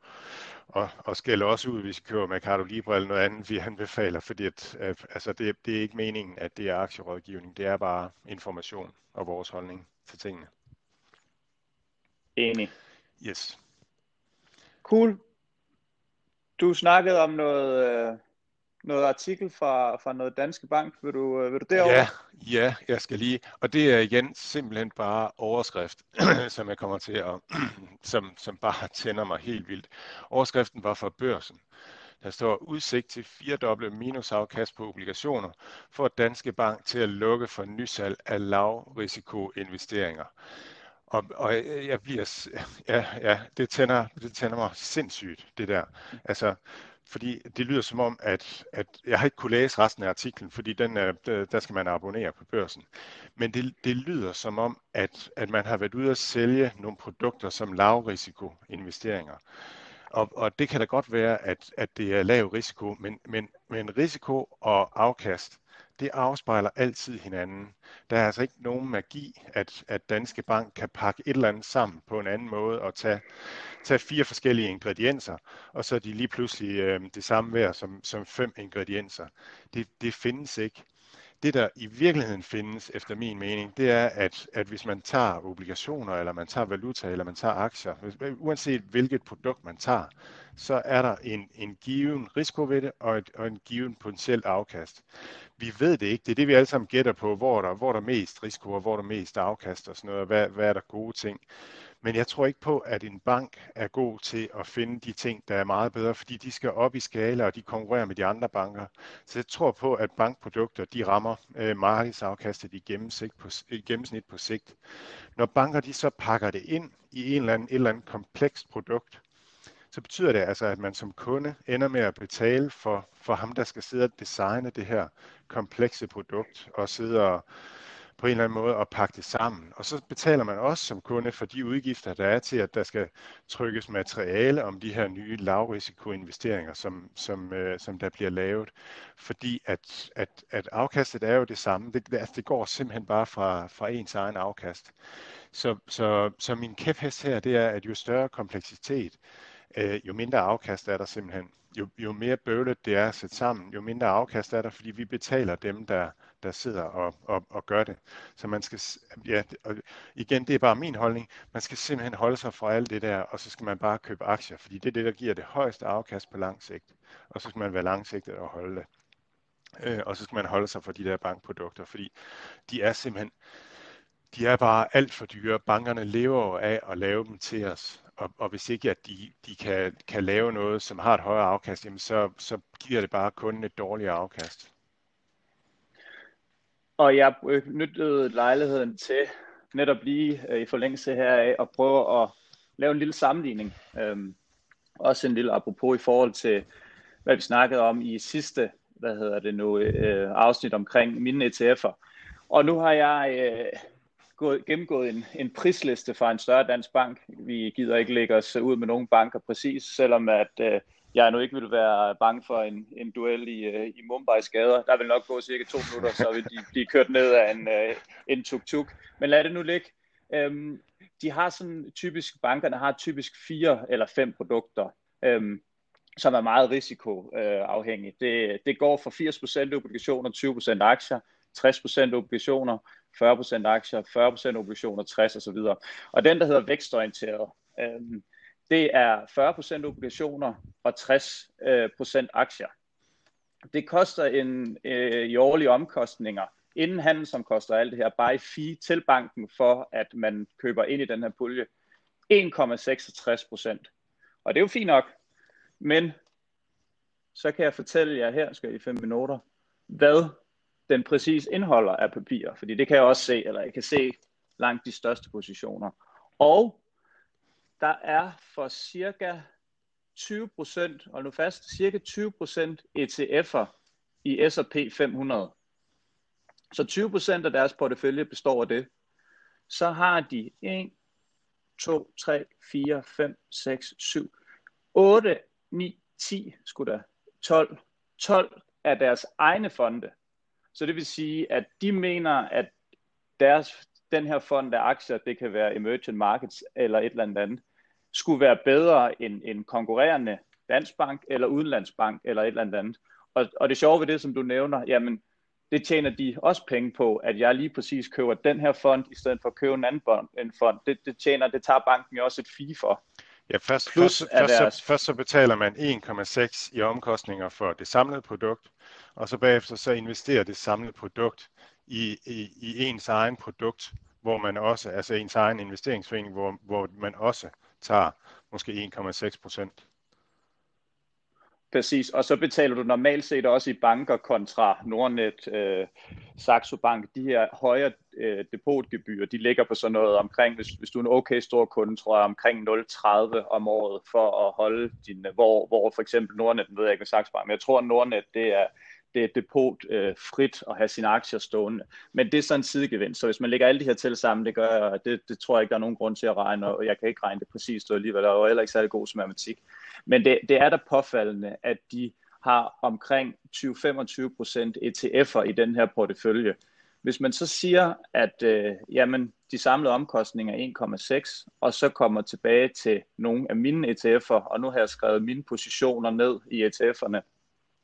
[SPEAKER 2] og, og skælde også ud, hvis vi køber Mercado Libre eller noget andet, vi anbefaler, fordi at, at, altså det, det er ikke meningen, at det er aktierådgivning. Det er bare information og vores holdning til tingene.
[SPEAKER 1] Enig.
[SPEAKER 2] Yes.
[SPEAKER 1] Cool. Du snakkede om noget, øh, noget artikel fra, fra noget Danske Bank. Vil du, øh, vil du derover?
[SPEAKER 2] Ja, ja, jeg skal lige. Og det er igen simpelthen bare overskrift, som jeg kommer til at, som, som bare tænder mig helt vildt. Overskriften var fra børsen. Der står udsigt til firedoble minusafkast på obligationer for Danske Bank til at lukke for nysalg af lavrisikoinvesteringer. Og, og jeg bliver, ja, ja, det tænder, det tænder mig sindssygt, det der. Altså, fordi det lyder som om, at, at jeg har ikke kunne læse resten af artiklen, fordi den er, der skal man abonnere på børsen. Men det, det lyder som om, at, at man har været ude at sælge nogle produkter som lavrisiko investeringer. Og, og det kan da godt være, at, at det er lav risiko, men, men, men risiko og afkast, det afspejler altid hinanden. Der er altså ikke nogen magi, at, at Danske Bank kan pakke et eller andet sammen på en anden måde og tage, tage fire forskellige ingredienser, og så er de lige pludselig øh, det samme værd som, som fem ingredienser. Det, det findes ikke. Det, der i virkeligheden findes, efter min mening, det er, at, at hvis man tager obligationer, eller man tager valuta, eller man tager aktier, uanset hvilket produkt man tager, så er der en, en given risiko ved det, og, et, og en given potentiel afkast. Vi ved det ikke. Det er det, vi alle sammen gætter på, hvor der, hvor der mest risiko, og hvor der mest afkast og sådan noget, og hvad, hvad er der gode ting. Men jeg tror ikke på, at en bank er god til at finde de ting, der er meget bedre, fordi de skal op i skala, og de konkurrerer med de andre banker. Så jeg tror på, at bankprodukter de rammer øh, markedsafkastet i gennemsnit, på, i gennemsnit på sigt. Når banker de så pakker det ind i en eller anden, et eller andet komplekst produkt, så betyder det altså, at man som kunde ender med at betale for, for ham, der skal sidde og designe det her komplekse produkt, og sidde og på en eller anden måde at pakke det sammen. Og så betaler man også som kunde for de udgifter, der er til, at der skal trykkes materiale om de her nye lavrisikoinvesteringer, som, som, øh, som der bliver lavet. Fordi at, at, at afkastet er jo det samme. Det, altså det går simpelthen bare fra, fra ens egen afkast. Så, så, så min kæphest her, det er, at jo større kompleksitet, øh, jo mindre afkast er der simpelthen. Jo, jo mere bøvlet det er at sætte sammen, jo mindre afkast er der, fordi vi betaler dem, der, der sidder og, og, og gør det. Så man skal, ja, og igen, det er bare min holdning, man skal simpelthen holde sig fra alt det der, og så skal man bare købe aktier, fordi det er det, der giver det højeste afkast på lang sigt. Og så skal man være langsigtet og holde det. Øh, og så skal man holde sig fra de der bankprodukter, fordi de er simpelthen, de er bare alt for dyre. Bankerne lever jo af at lave dem til os, og, og hvis ikke at de, de kan, kan lave noget, som har et højere afkast, jamen så, så giver det bare kun et dårligere afkast.
[SPEAKER 1] Og jeg nyttede lejligheden til netop lige øh, i forlængelse heraf at prøve at lave en lille sammenligning. Øhm, også en lille apropos i forhold til, hvad vi snakkede om i sidste hvad hedder det nu, øh, afsnit omkring mine ETF'er. Og nu har jeg øh, gået, gennemgået en, en prisliste fra en større dansk bank. Vi gider ikke lægge os ud med nogen banker præcis, selvom at øh, jeg nu ikke vil være bange for en, en duel i, øh, i Mumbai's gader. Der vil nok gå cirka to minutter, så vil de blive kørt ned af en, øh, en tuk-tuk. Men lad det nu ligge. Øhm, de har sådan typisk, bankerne har typisk fire eller fem produkter. Øhm, som er meget risikoafhængige. Det, det går fra 80% obligationer, 20% aktier, 60% obligationer, 40% aktier, 40% obligationer, 60 osv. Og den, der hedder vækstorienteret, øh, det er 40% obligationer og 60% øh, aktier. Det koster en øh, i årlige omkostninger, inden handel som koster alt det her, bare i fee til banken for, at man køber ind i den her pulje, 1,66%. Og det er jo fint nok, men så kan jeg fortælle jer her, skal I fem minutter, hvad den præcis indeholder af papirer, fordi det kan jeg også se, eller jeg kan se langt de største positioner. Og der er for cirka 20% og nu fast, cirka 20% ETF'er i S&P 500. Så 20% af deres portefølje består af det. Så har de 1, 2, 3, 4, 5, 6, 7, 8, 9, 10, skulle der, 12, 12 af deres egne fonde. Så det vil sige, at de mener, at deres, den her fond af aktier, det kan være emerging markets eller et eller andet, skulle være bedre end en konkurrerende dansk bank eller udenlandsbank eller et eller andet. Og, og det sjove ved det, som du nævner, jamen det tjener de også penge på, at jeg lige præcis køber den her fond, i stedet for at købe en anden fond. Det, det tjener, det tager banken jo også et fee for.
[SPEAKER 2] Ja, først, først, først, deres... så, først så betaler man 1,6 i omkostninger for det samlede produkt, og så bagefter så investerer det samlede produkt i, i, i ens egen produkt, hvor man også, altså ens egen investeringsforening, hvor, hvor man også tager måske 1,6 procent.
[SPEAKER 1] Præcis, og så betaler du normalt set også i banker kontra Nordnet, øh, Saxo Bank, de her højere øh, depotgebyrer, de ligger på sådan noget omkring, hvis, hvis du er en okay stor kunde, tror jeg, omkring 0,30 om året for at holde din, hvor, hvor for eksempel Nordnet, ved jeg ikke med Saxo Bank, men jeg tror, Nordnet, det er, det er depot øh, frit at have sine aktier stående. Men det er sådan en sidegevinst, så hvis man lægger alle de her til sammen, det, gør, det, det tror jeg ikke, der er nogen grund til at regne, og jeg kan ikke regne det præcist alligevel, og jeg er heller ikke særlig god som matematik. Men det, det er da påfaldende, at de har omkring 20-25% ETF'er i den her portefølje. Hvis man så siger, at øh, jamen, de samlede omkostninger er 1,6, og så kommer tilbage til nogle af mine ETF'er, og nu har jeg skrevet mine positioner ned i ETF'erne,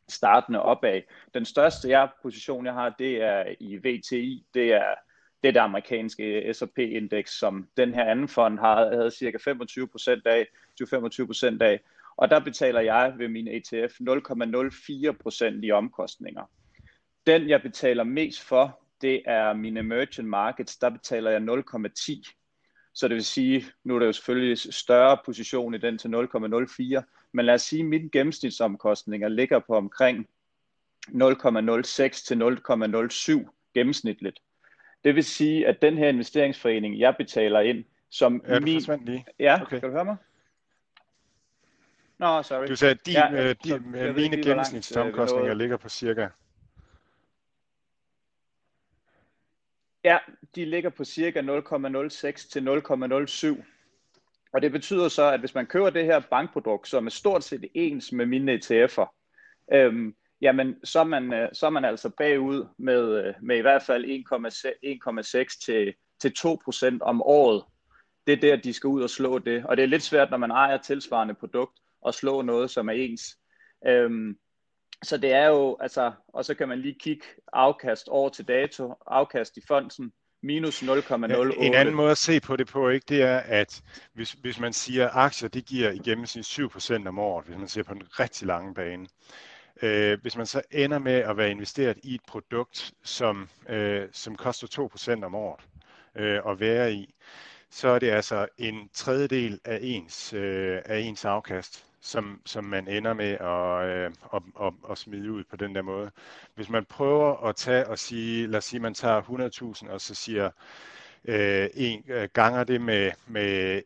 [SPEAKER 1] startende opad. Den største jeg, position, jeg har, det er i VTI. Det er det, det amerikanske S&P-indeks, som den her anden fond har, havde cirka 25% af, 25% af. Og der betaler jeg ved min ETF 0,04% i omkostninger. Den, jeg betaler mest for, det er mine emerging markets. Der betaler jeg 0,10. Så det vil sige, nu er der jo selvfølgelig større position i den til 0,04, men lad os sige, at mine gennemsnitsomkostninger ligger på omkring 0,06 til 0,07 gennemsnitligt. Det vil sige, at den her investeringsforening, jeg betaler ind, som
[SPEAKER 2] ja, min... lige.
[SPEAKER 1] Ja, okay. kan du høre mig? Nå, sorry.
[SPEAKER 2] Du sagde, at de, ja, de, de, mine gennemsnitsomkostninger øh, ligger på cirka...
[SPEAKER 1] Ja, de ligger på cirka 0,06 til 0,07. Og det betyder så, at hvis man køber det her bankprodukt, som er stort set ens med mine ETF'er, øhm, jamen så er, man, øh, så er man altså bagud med, øh, med i hvert fald 1,6 til, til 2% om året. Det er der, de skal ud og slå det. Og det er lidt svært, når man ejer tilsvarende produkt, at slå noget, som er ens. Øhm, så det er jo, altså, og så kan man lige kigge afkast over til dato, afkast i fonden, minus 0,08.
[SPEAKER 2] En anden måde at se på det på, ikke, det er, at hvis, hvis man siger, at aktier de giver i gennemsnit 7% om året, hvis man ser på en rigtig lang bane. Øh, hvis man så ender med at være investeret i et produkt, som, øh, som koster 2% om året øh, at være i, så er det altså en tredjedel af ens, øh, af ens afkast som, som man ender med at, øh, at, at, at smide ud på den der måde. Hvis man prøver at tage og sige, lad os sige, man tager 100.000 og så siger, øh, en, øh, ganger det med, med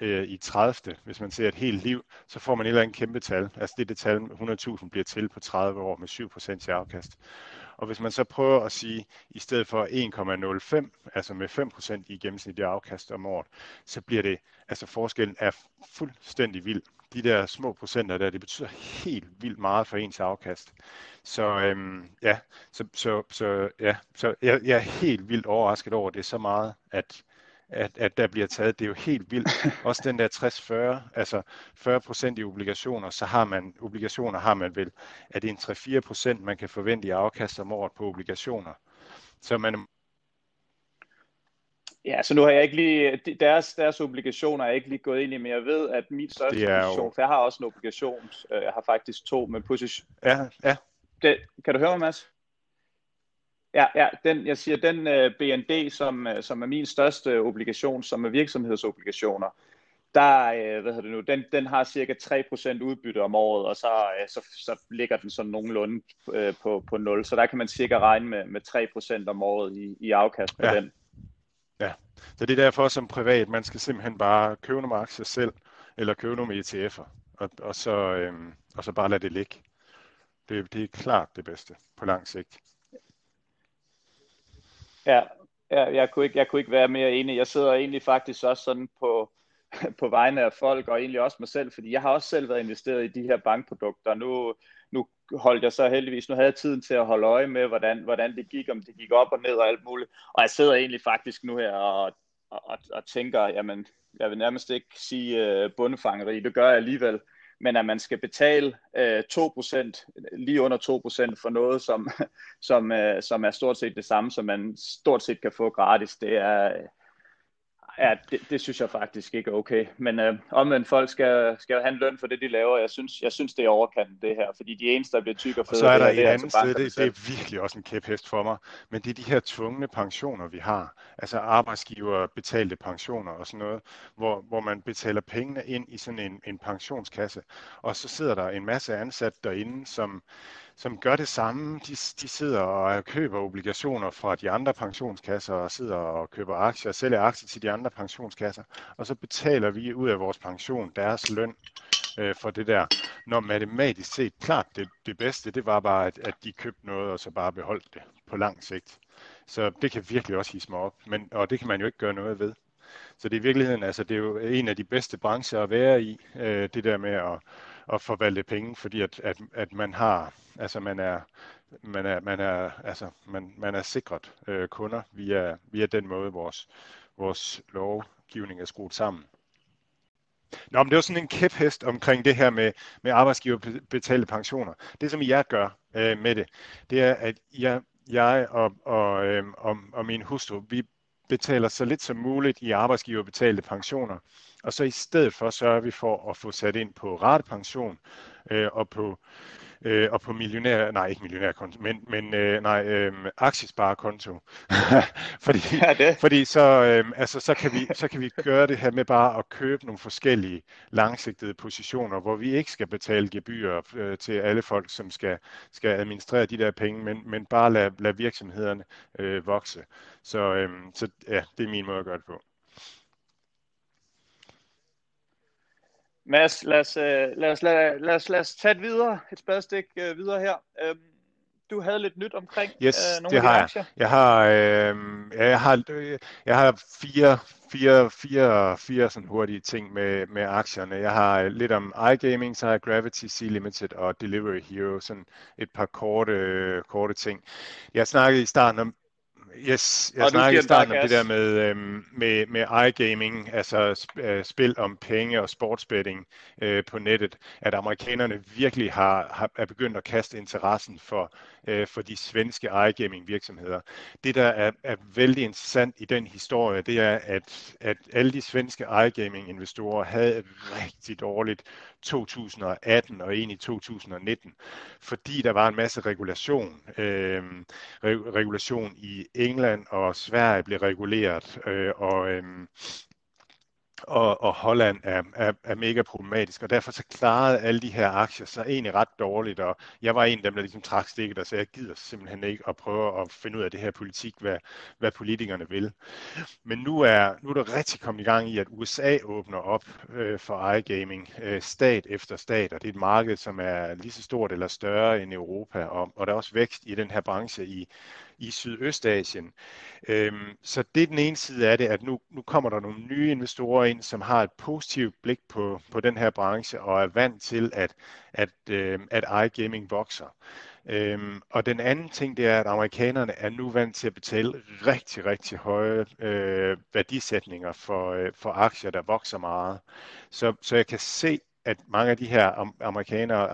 [SPEAKER 2] 1,07 øh, i 30. Hvis man ser et helt liv, så får man et eller andet kæmpe tal. Altså det, det tal 100.000 bliver til på 30 år med 7% i afkast. Og hvis man så prøver at sige, i stedet for 1,05, altså med 5% i gennemsnitlig afkast om året, så bliver det, altså forskellen er fuldstændig vild. De der små procenter der, det betyder helt vildt meget for ens afkast. Så øhm, ja, så, så, så, ja, så jeg, jeg er helt vildt overrasket over, at det er så meget, at, at, at der bliver taget. Det er jo helt vildt. Også den der 60-40, altså 40 procent i obligationer, så har man, obligationer har man vel, at det er en 3-4 procent, man kan forvente i afkast om året på obligationer. Så man
[SPEAKER 1] Ja, så nu har jeg ikke lige, deres, deres obligationer er jeg ikke lige gået ind i, men jeg ved, at min største position, jo... for jeg har også en obligation, øh, jeg har faktisk to med position.
[SPEAKER 2] Ja, ja.
[SPEAKER 1] Det, kan du høre mig, Mads? Ja, ja den, jeg siger, den uh, øh, BND, som, uh, som er min største obligation, som er virksomhedsobligationer, der, uh, hvad hedder det nu, den, den har cirka 3% udbytte om året, og så, uh, så, så ligger den sådan nogenlunde uh, på, på 0. Så der kan man cirka regne med, med 3% om året i, i afkast på ja. den.
[SPEAKER 2] Ja, så det er derfor som privat, man skal simpelthen bare købe nogle aktier selv, eller købe nogle ETF'er, og, og, så, øhm, og så bare lade det ligge. Det, det er klart det bedste på lang sigt.
[SPEAKER 1] Ja, ja jeg, kunne ikke, jeg kunne ikke være mere enig. Jeg sidder egentlig faktisk også sådan på, på vegne af folk, og egentlig også mig selv, fordi jeg har også selv været investeret i de her bankprodukter. Nu, nu holdt jeg så heldigvis, nu havde jeg tiden til at holde øje med, hvordan, hvordan det gik, om det gik op og ned og alt muligt. Og jeg sidder egentlig faktisk nu her og, og, og tænker, jamen, jeg vil nærmest ikke sige øh, bundfangeri, det gør jeg alligevel, men at man skal betale øh, 2%, lige under 2% for noget, som, som, øh, som er stort set det samme, som man stort set kan få gratis, det er, Ja, det, det synes jeg faktisk ikke er okay. Men øh, omvendt folk skal, skal have en løn for det, de laver. Jeg synes, jeg synes det er overkanten, det her. Fordi de eneste, der bliver tykke og fede,
[SPEAKER 2] så er der det, et andet sted, det, det er virkelig også en kæphest for mig. Men det er de her tvungne pensioner, vi har. Altså arbejdsgiver betalte pensioner og sådan noget, hvor, hvor man betaler pengene ind i sådan en, en pensionskasse. Og så sidder der en masse ansat derinde, som som gør det samme. De, de sidder og køber obligationer fra de andre pensionskasser og sidder og køber aktier og sælger aktier til de andre pensionskasser. Og så betaler vi ud af vores pension deres løn øh, for det der. Når matematisk set klart det, det bedste, det var bare, at, at de købte noget og så bare beholdt det på lang sigt. Så det kan virkelig også hisse mig op, men, og det kan man jo ikke gøre noget ved. Så det er i virkeligheden, altså det er jo en af de bedste brancher at være i, øh, det der med at, at forvalte penge, fordi at, at, at man har, altså man er, man er, man er, altså man, man er sikret øh, kunder via, via den måde, vores, vores lovgivning er skruet sammen. Nå, men det er sådan en kæphest omkring det her med, med arbejdsgiverbetalte pensioner. Det, som jeg gør øh, med det, det er, at jeg, jeg og, og, øh, og, og min hustru, vi betaler så lidt som muligt i arbejdsgiverbetalte pensioner, og så i stedet for sørger vi for at få sat ind på ratepension øh, og på øh, og på millionær, nej ikke millionærkonto, men, men øh, nej, øh, aktiesparekonto. fordi, ja, det. fordi så, øh, altså, så, kan vi, så kan vi gøre det her med bare at købe nogle forskellige langsigtede positioner, hvor vi ikke skal betale gebyrer øh, til alle folk, som skal, skal administrere de der penge, men, men bare lade, lade virksomhederne øh, vokse. Så, øh, så ja, det er min måde at gøre det på.
[SPEAKER 1] Mads, lad os, øh, lad, os, lad, lad, os, lad os tage et videre, et spadestik uh, videre her. Um, du havde lidt nyt omkring
[SPEAKER 2] yes,
[SPEAKER 1] uh, nogle
[SPEAKER 2] det
[SPEAKER 1] af
[SPEAKER 2] de
[SPEAKER 1] aktier.
[SPEAKER 2] Jeg har, øh, jeg har, jeg har fire, fire, fire, fire sådan hurtige ting med, med aktierne. Jeg har lidt om iGaming, så har jeg Gravity, C Limited og Delivery Hero, sådan et par korte, korte ting. Jeg snakkede i starten om Yes, jeg snakkede i starten om det der med, øhm, med, med iGaming, altså øh, spil om penge og sportsbetting øh, på nettet, at amerikanerne virkelig har, har er begyndt at kaste interessen for, øh, for de svenske iGaming virksomheder. Det, der er, er vældig interessant i den historie, det er, at, at alle de svenske iGaming investorer havde et rigtig dårligt 2018 og ind i 2019, fordi der var en masse regulation. Øh, regulation i England og Sverige blev reguleret, øh, og øh, og, og Holland er, er, er mega problematisk, og derfor så klarede alle de her aktier sig egentlig ret dårligt, og jeg var en af dem, der ligesom trak stikket og sagde, jeg gider simpelthen ikke at prøve at finde ud af det her politik, hvad, hvad politikerne vil. Men nu er, nu er der rigtig kommet i gang i, at USA åbner op øh, for iGaming, øh, stat efter stat, og det er et marked, som er lige så stort eller større end Europa, og, og der er også vækst i den her branche i, i Sydøstasien. Øhm, så det er den ene side af det, at nu, nu kommer der nogle nye investorer ind, som har et positivt blik på, på den her branche og er vant til, at, at, øh, at iGaming vokser. Øhm, og den anden ting, det er, at amerikanerne er nu vant til at betale rigtig, rigtig høje øh, værdisætninger for, øh, for aktier, der vokser meget. Så, så jeg kan se, at mange af de her amerikanere,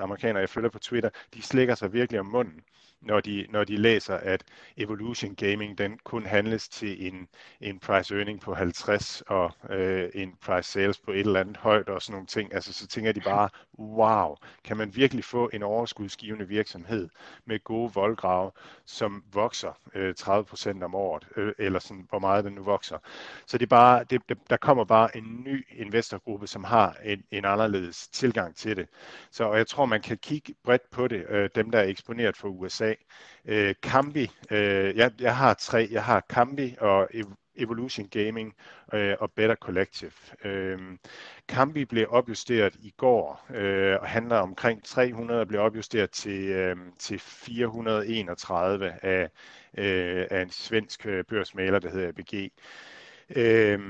[SPEAKER 2] amerikanere, jeg følger på Twitter, de slikker sig virkelig om munden når de, når de læser, at Evolution Gaming den kun handles til en, en price earning på 50 og øh, en price sales på et eller andet højt og sådan nogle ting. Altså så tænker de bare, wow, kan man virkelig få en overskudsgivende virksomhed med gode voldgrave, som vokser øh, 30% om året, øh, eller sådan, hvor meget den nu vokser. Så det er bare, det, der kommer bare en ny investorgruppe, som har en, en anderledes tilgang til det. Så og jeg tror, man kan kigge bredt på det, øh, dem der er eksponeret for USA, af. Øh, Kambi, øh, jeg, jeg har tre. Jeg har Kambi og Evolution Gaming øh, og Better Collective. Øh, Kambi blev opjusteret i går øh, og handler omkring 300 og blev opjusteret til, øh, til 431 af, øh, af en svensk øh, børsmaler, der hedder ABG. Øh,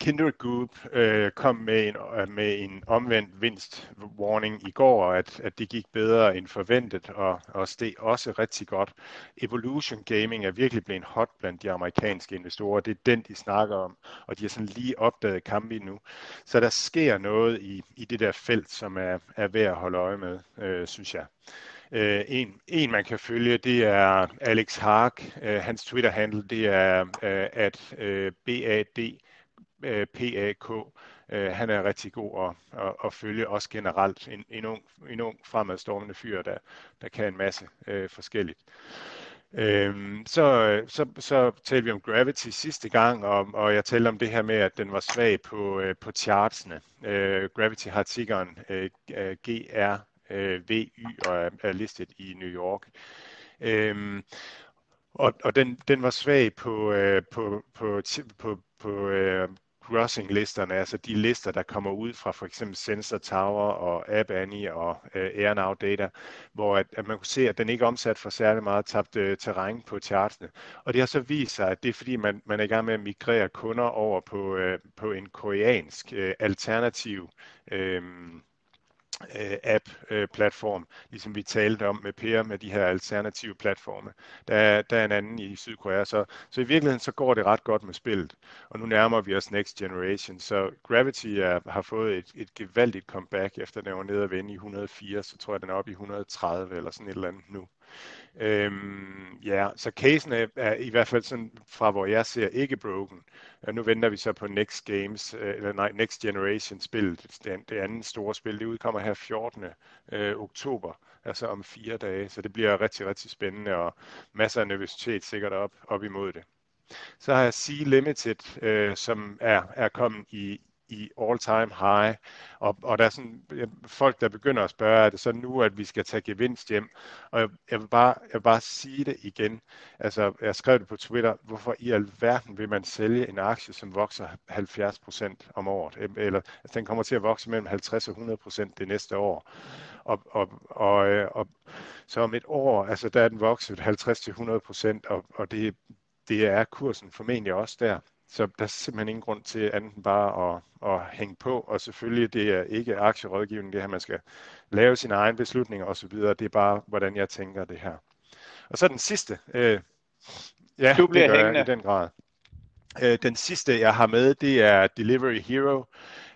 [SPEAKER 2] Kindred Group øh, kom med en, øh, med en omvendt vinst warning i går, at, at det gik bedre end forventet, og, og steg også rigtig godt. Evolution Gaming er virkelig blevet hot blandt de amerikanske investorer. Det er den, de snakker om, og de har sådan lige opdaget Kambi nu. Så der sker noget i, i det der felt, som er, er værd at holde øje med, øh, synes jeg. Uh, en, en, man kan følge, det er Alex Hark. Uh, øh, hans Twitter-handle, det er uh, at uh, BAD øh, PAK. Øh, han er rigtig god at, at, at følge, også generelt en, en, ung, en ung fremadstormende fyr, der, der kan en masse øh, forskelligt. Øhm, så, så, så talte vi om Gravity sidste gang, og, og jeg talte om det her med, at den var svag på, øh, på chartsene. Øh, Gravity har tiggeren øh, GRVY øh, og er, er listet i New York. Øhm, og, og den, den var svag på, øh, på, på, på, på øh, grossing-listerne, altså de lister, der kommer ud fra for eksempel Sensor Tower og App Annie og uh, AirNow Data, hvor at, at man kunne se, at den ikke omsat for særlig meget tabt uh, terræn på chartsene. Og det har så vist sig, at det er fordi, man, man er i gang med at migrere kunder over på, uh, på en koreansk uh, alternativ uh, øh, Øh, app-platform, øh, ligesom vi talte om med Per med de her alternative platforme. Der er, der er en anden i Sydkorea, så, så i virkeligheden så går det ret godt med spillet. Og nu nærmer vi os Next Generation, så Gravity er, har fået et, et gevaldigt comeback, efter den var nede og vende i 104, så tror jeg den er oppe i 130 eller sådan et eller andet nu. Øhm, ja, så casen er, er i hvert fald sådan fra hvor jeg ser ikke broken. Og nu venter vi så på Next Games, øh, eller nej, Next Generation spil, det, det andet store spil, det udkommer her 14. Øh, oktober, altså om fire dage, så det bliver rigtig, rigtig spændende, og masser af nervøsitet sikkert op, op imod det. Så har jeg Sea Limited, øh, som er, er kommet i, i all-time high, og, og der er sådan folk, der begynder at spørge, er det så nu, at vi skal tage gevinst hjem? Og jeg, jeg, vil, bare, jeg vil bare sige det igen. Altså, jeg skrev det på Twitter, hvorfor i alverden vil man sælge en aktie, som vokser 70 procent om året? Eller altså, den kommer til at vokse mellem 50 og 100 procent det næste år. Og, og, og, øh, og, så om et år, altså der er den vokset 50 til 100 procent, og, og det, det er kursen formentlig også der. Så der er simpelthen ingen grund til andet end bare at, at hænge på, og selvfølgelig det er ikke aktierådgivning, det her man skal lave sine egne beslutninger osv., det er bare, hvordan jeg tænker det her. Og så den sidste, øh, ja,
[SPEAKER 1] du bliver
[SPEAKER 2] det gør
[SPEAKER 1] hængende.
[SPEAKER 2] jeg i den grad. Øh, den sidste, jeg har med, det er Delivery Hero.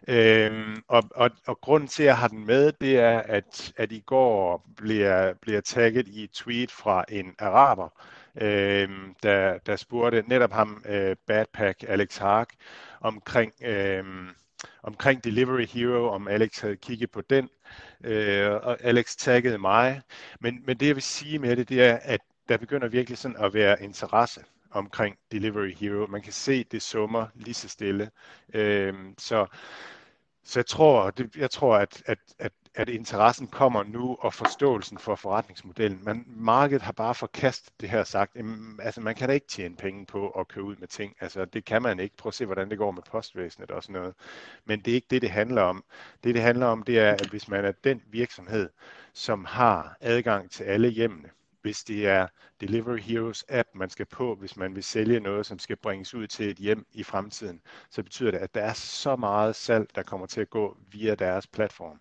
[SPEAKER 2] Øhm, og, og, og grunden til, at jeg har den med, det er, at, at i går bliver, bliver tagget i et tweet fra en araber, øh, der, der spurgte netop ham, øh, Badpack Alex Hark, omkring, øh, omkring Delivery Hero, om Alex havde kigget på den, øh, og Alex taggede mig. Men, men det jeg vil sige med det, det er, at der begynder virkelig sådan at være interesse omkring Delivery Hero. Man kan se, det summer lige så stille. Øh, så, så jeg tror, det, jeg tror at, at, at at interessen kommer nu, og forståelsen for forretningsmodellen. Men markedet har bare forkastet det her sagt. Altså, man kan da ikke tjene penge på at køre ud med ting. Altså, det kan man ikke. Prøv at se, hvordan det går med postvæsenet og sådan noget. Men det er ikke det, det handler om. Det, det handler om, det er, at hvis man er den virksomhed, som har adgang til alle hjemmene, hvis det er Delivery Heroes app, man skal på, hvis man vil sælge noget, som skal bringes ud til et hjem i fremtiden, så betyder det, at der er så meget salg, der kommer til at gå via deres platform.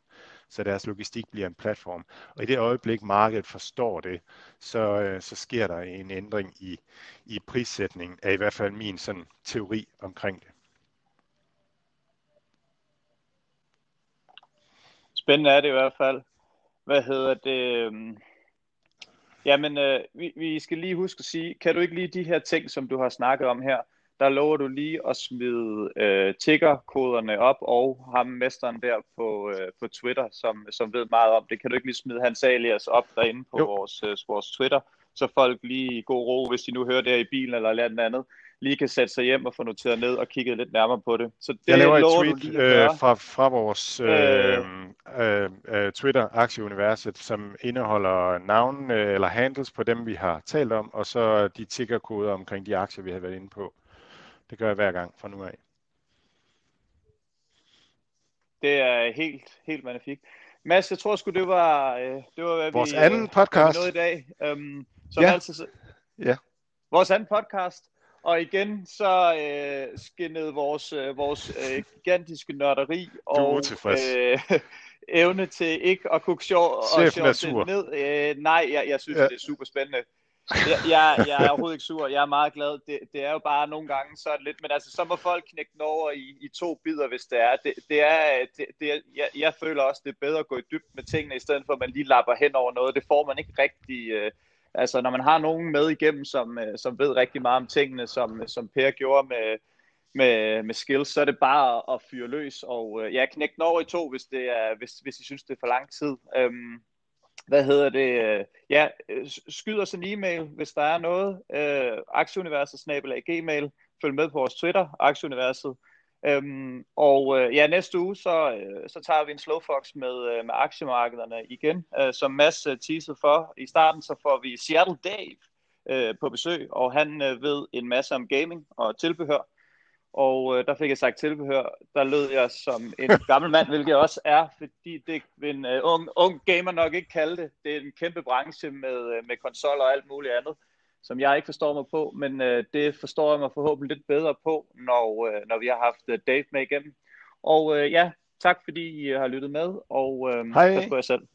[SPEAKER 2] Så deres logistik bliver en platform. Og i det øjeblik, markedet forstår det, så, øh, så sker der en ændring i, i prissætningen, er i hvert fald min sådan, teori omkring det.
[SPEAKER 1] Spændende er det i hvert fald. Hvad hedder det? Øhm, jamen, øh, vi, vi skal lige huske at sige, kan du ikke lige de her ting, som du har snakket om her, der lover du lige at smide øh, tiggerkoderne op, og ham mesteren der på, øh, på Twitter, som, som ved meget om det. Kan du ikke lige smide hans alias op derinde på vores, øh, vores Twitter, så folk lige i god ro, hvis de nu hører det i bilen eller noget andet, lige kan sætte sig hjem og få noteret ned og kigge lidt nærmere på det. Så det
[SPEAKER 2] jeg laver et tweet øh, fra, fra vores øh, øh, øh, Twitter Aktieuniverset, som indeholder navn øh, eller handles på dem, vi har talt om, og så de tiggerkoder omkring de aktier, vi har været inde på. Det gør jeg hver gang fra nu af.
[SPEAKER 1] Det er helt, helt magnifikt. Mads, jeg tror sgu, det var, øh, det var hvad
[SPEAKER 2] vores
[SPEAKER 1] vi,
[SPEAKER 2] anden podcast.
[SPEAKER 1] noget i dag. Um, som
[SPEAKER 2] ja.
[SPEAKER 1] altid,
[SPEAKER 2] ja.
[SPEAKER 1] Vores anden podcast. Og igen så øh, skinnede vores, øh, vores øh, gigantiske nørderi og øh, evne til ikke at kunne sjov, og sjov ned. Øh, nej, jeg, jeg synes, ja. det er super spændende. Jeg, jeg, jeg er overhovedet ikke sur, jeg er meget glad. Det, det er jo bare nogle gange så lidt, men altså så må folk knække den over i, i to bidder, hvis det er. Det, det er, det, det er jeg, jeg føler også, det er bedre at gå i dyb med tingene, i stedet for at man lige lapper hen over noget. Det får man ikke rigtig... Øh, altså når man har nogen med igennem, som, øh, som ved rigtig meget om tingene, som, øh, som Per gjorde med, med, med skills, så er det bare at fyre løs, og øh, ja, knække den over i to, hvis, det er, hvis, hvis I synes, det er for lang tid. Øhm, hvad hedder det? Øh, ja, øh, skyd os en e-mail, hvis der er noget. Øh, aktieuniverset snabelag gmail. Følg med på vores Twitter, aktieuniverset. Øhm, og øh, ja, næste uge, så, øh, så tager vi en slowfox med, øh, med aktiemarkederne igen. Øh, som Mads øh, teasede for i starten, så får vi Seattle Dave øh, på besøg, og han øh, ved en masse om gaming og tilbehør. Og øh, der fik jeg sagt tilbehør, der lød jeg som en gammel mand, hvilket jeg også er, fordi det vil en uh, ung, ung gamer nok ikke kalde det. Det er en kæmpe branche med, øh, med konsoller og alt muligt andet, som jeg ikke forstår mig på, men uh, det forstår jeg mig forhåbentlig lidt bedre på, når, uh, når vi har haft uh, Dave med igennem. Og uh, ja, tak fordi I har lyttet med, og uh,
[SPEAKER 2] Hej.
[SPEAKER 1] pas på jer selv.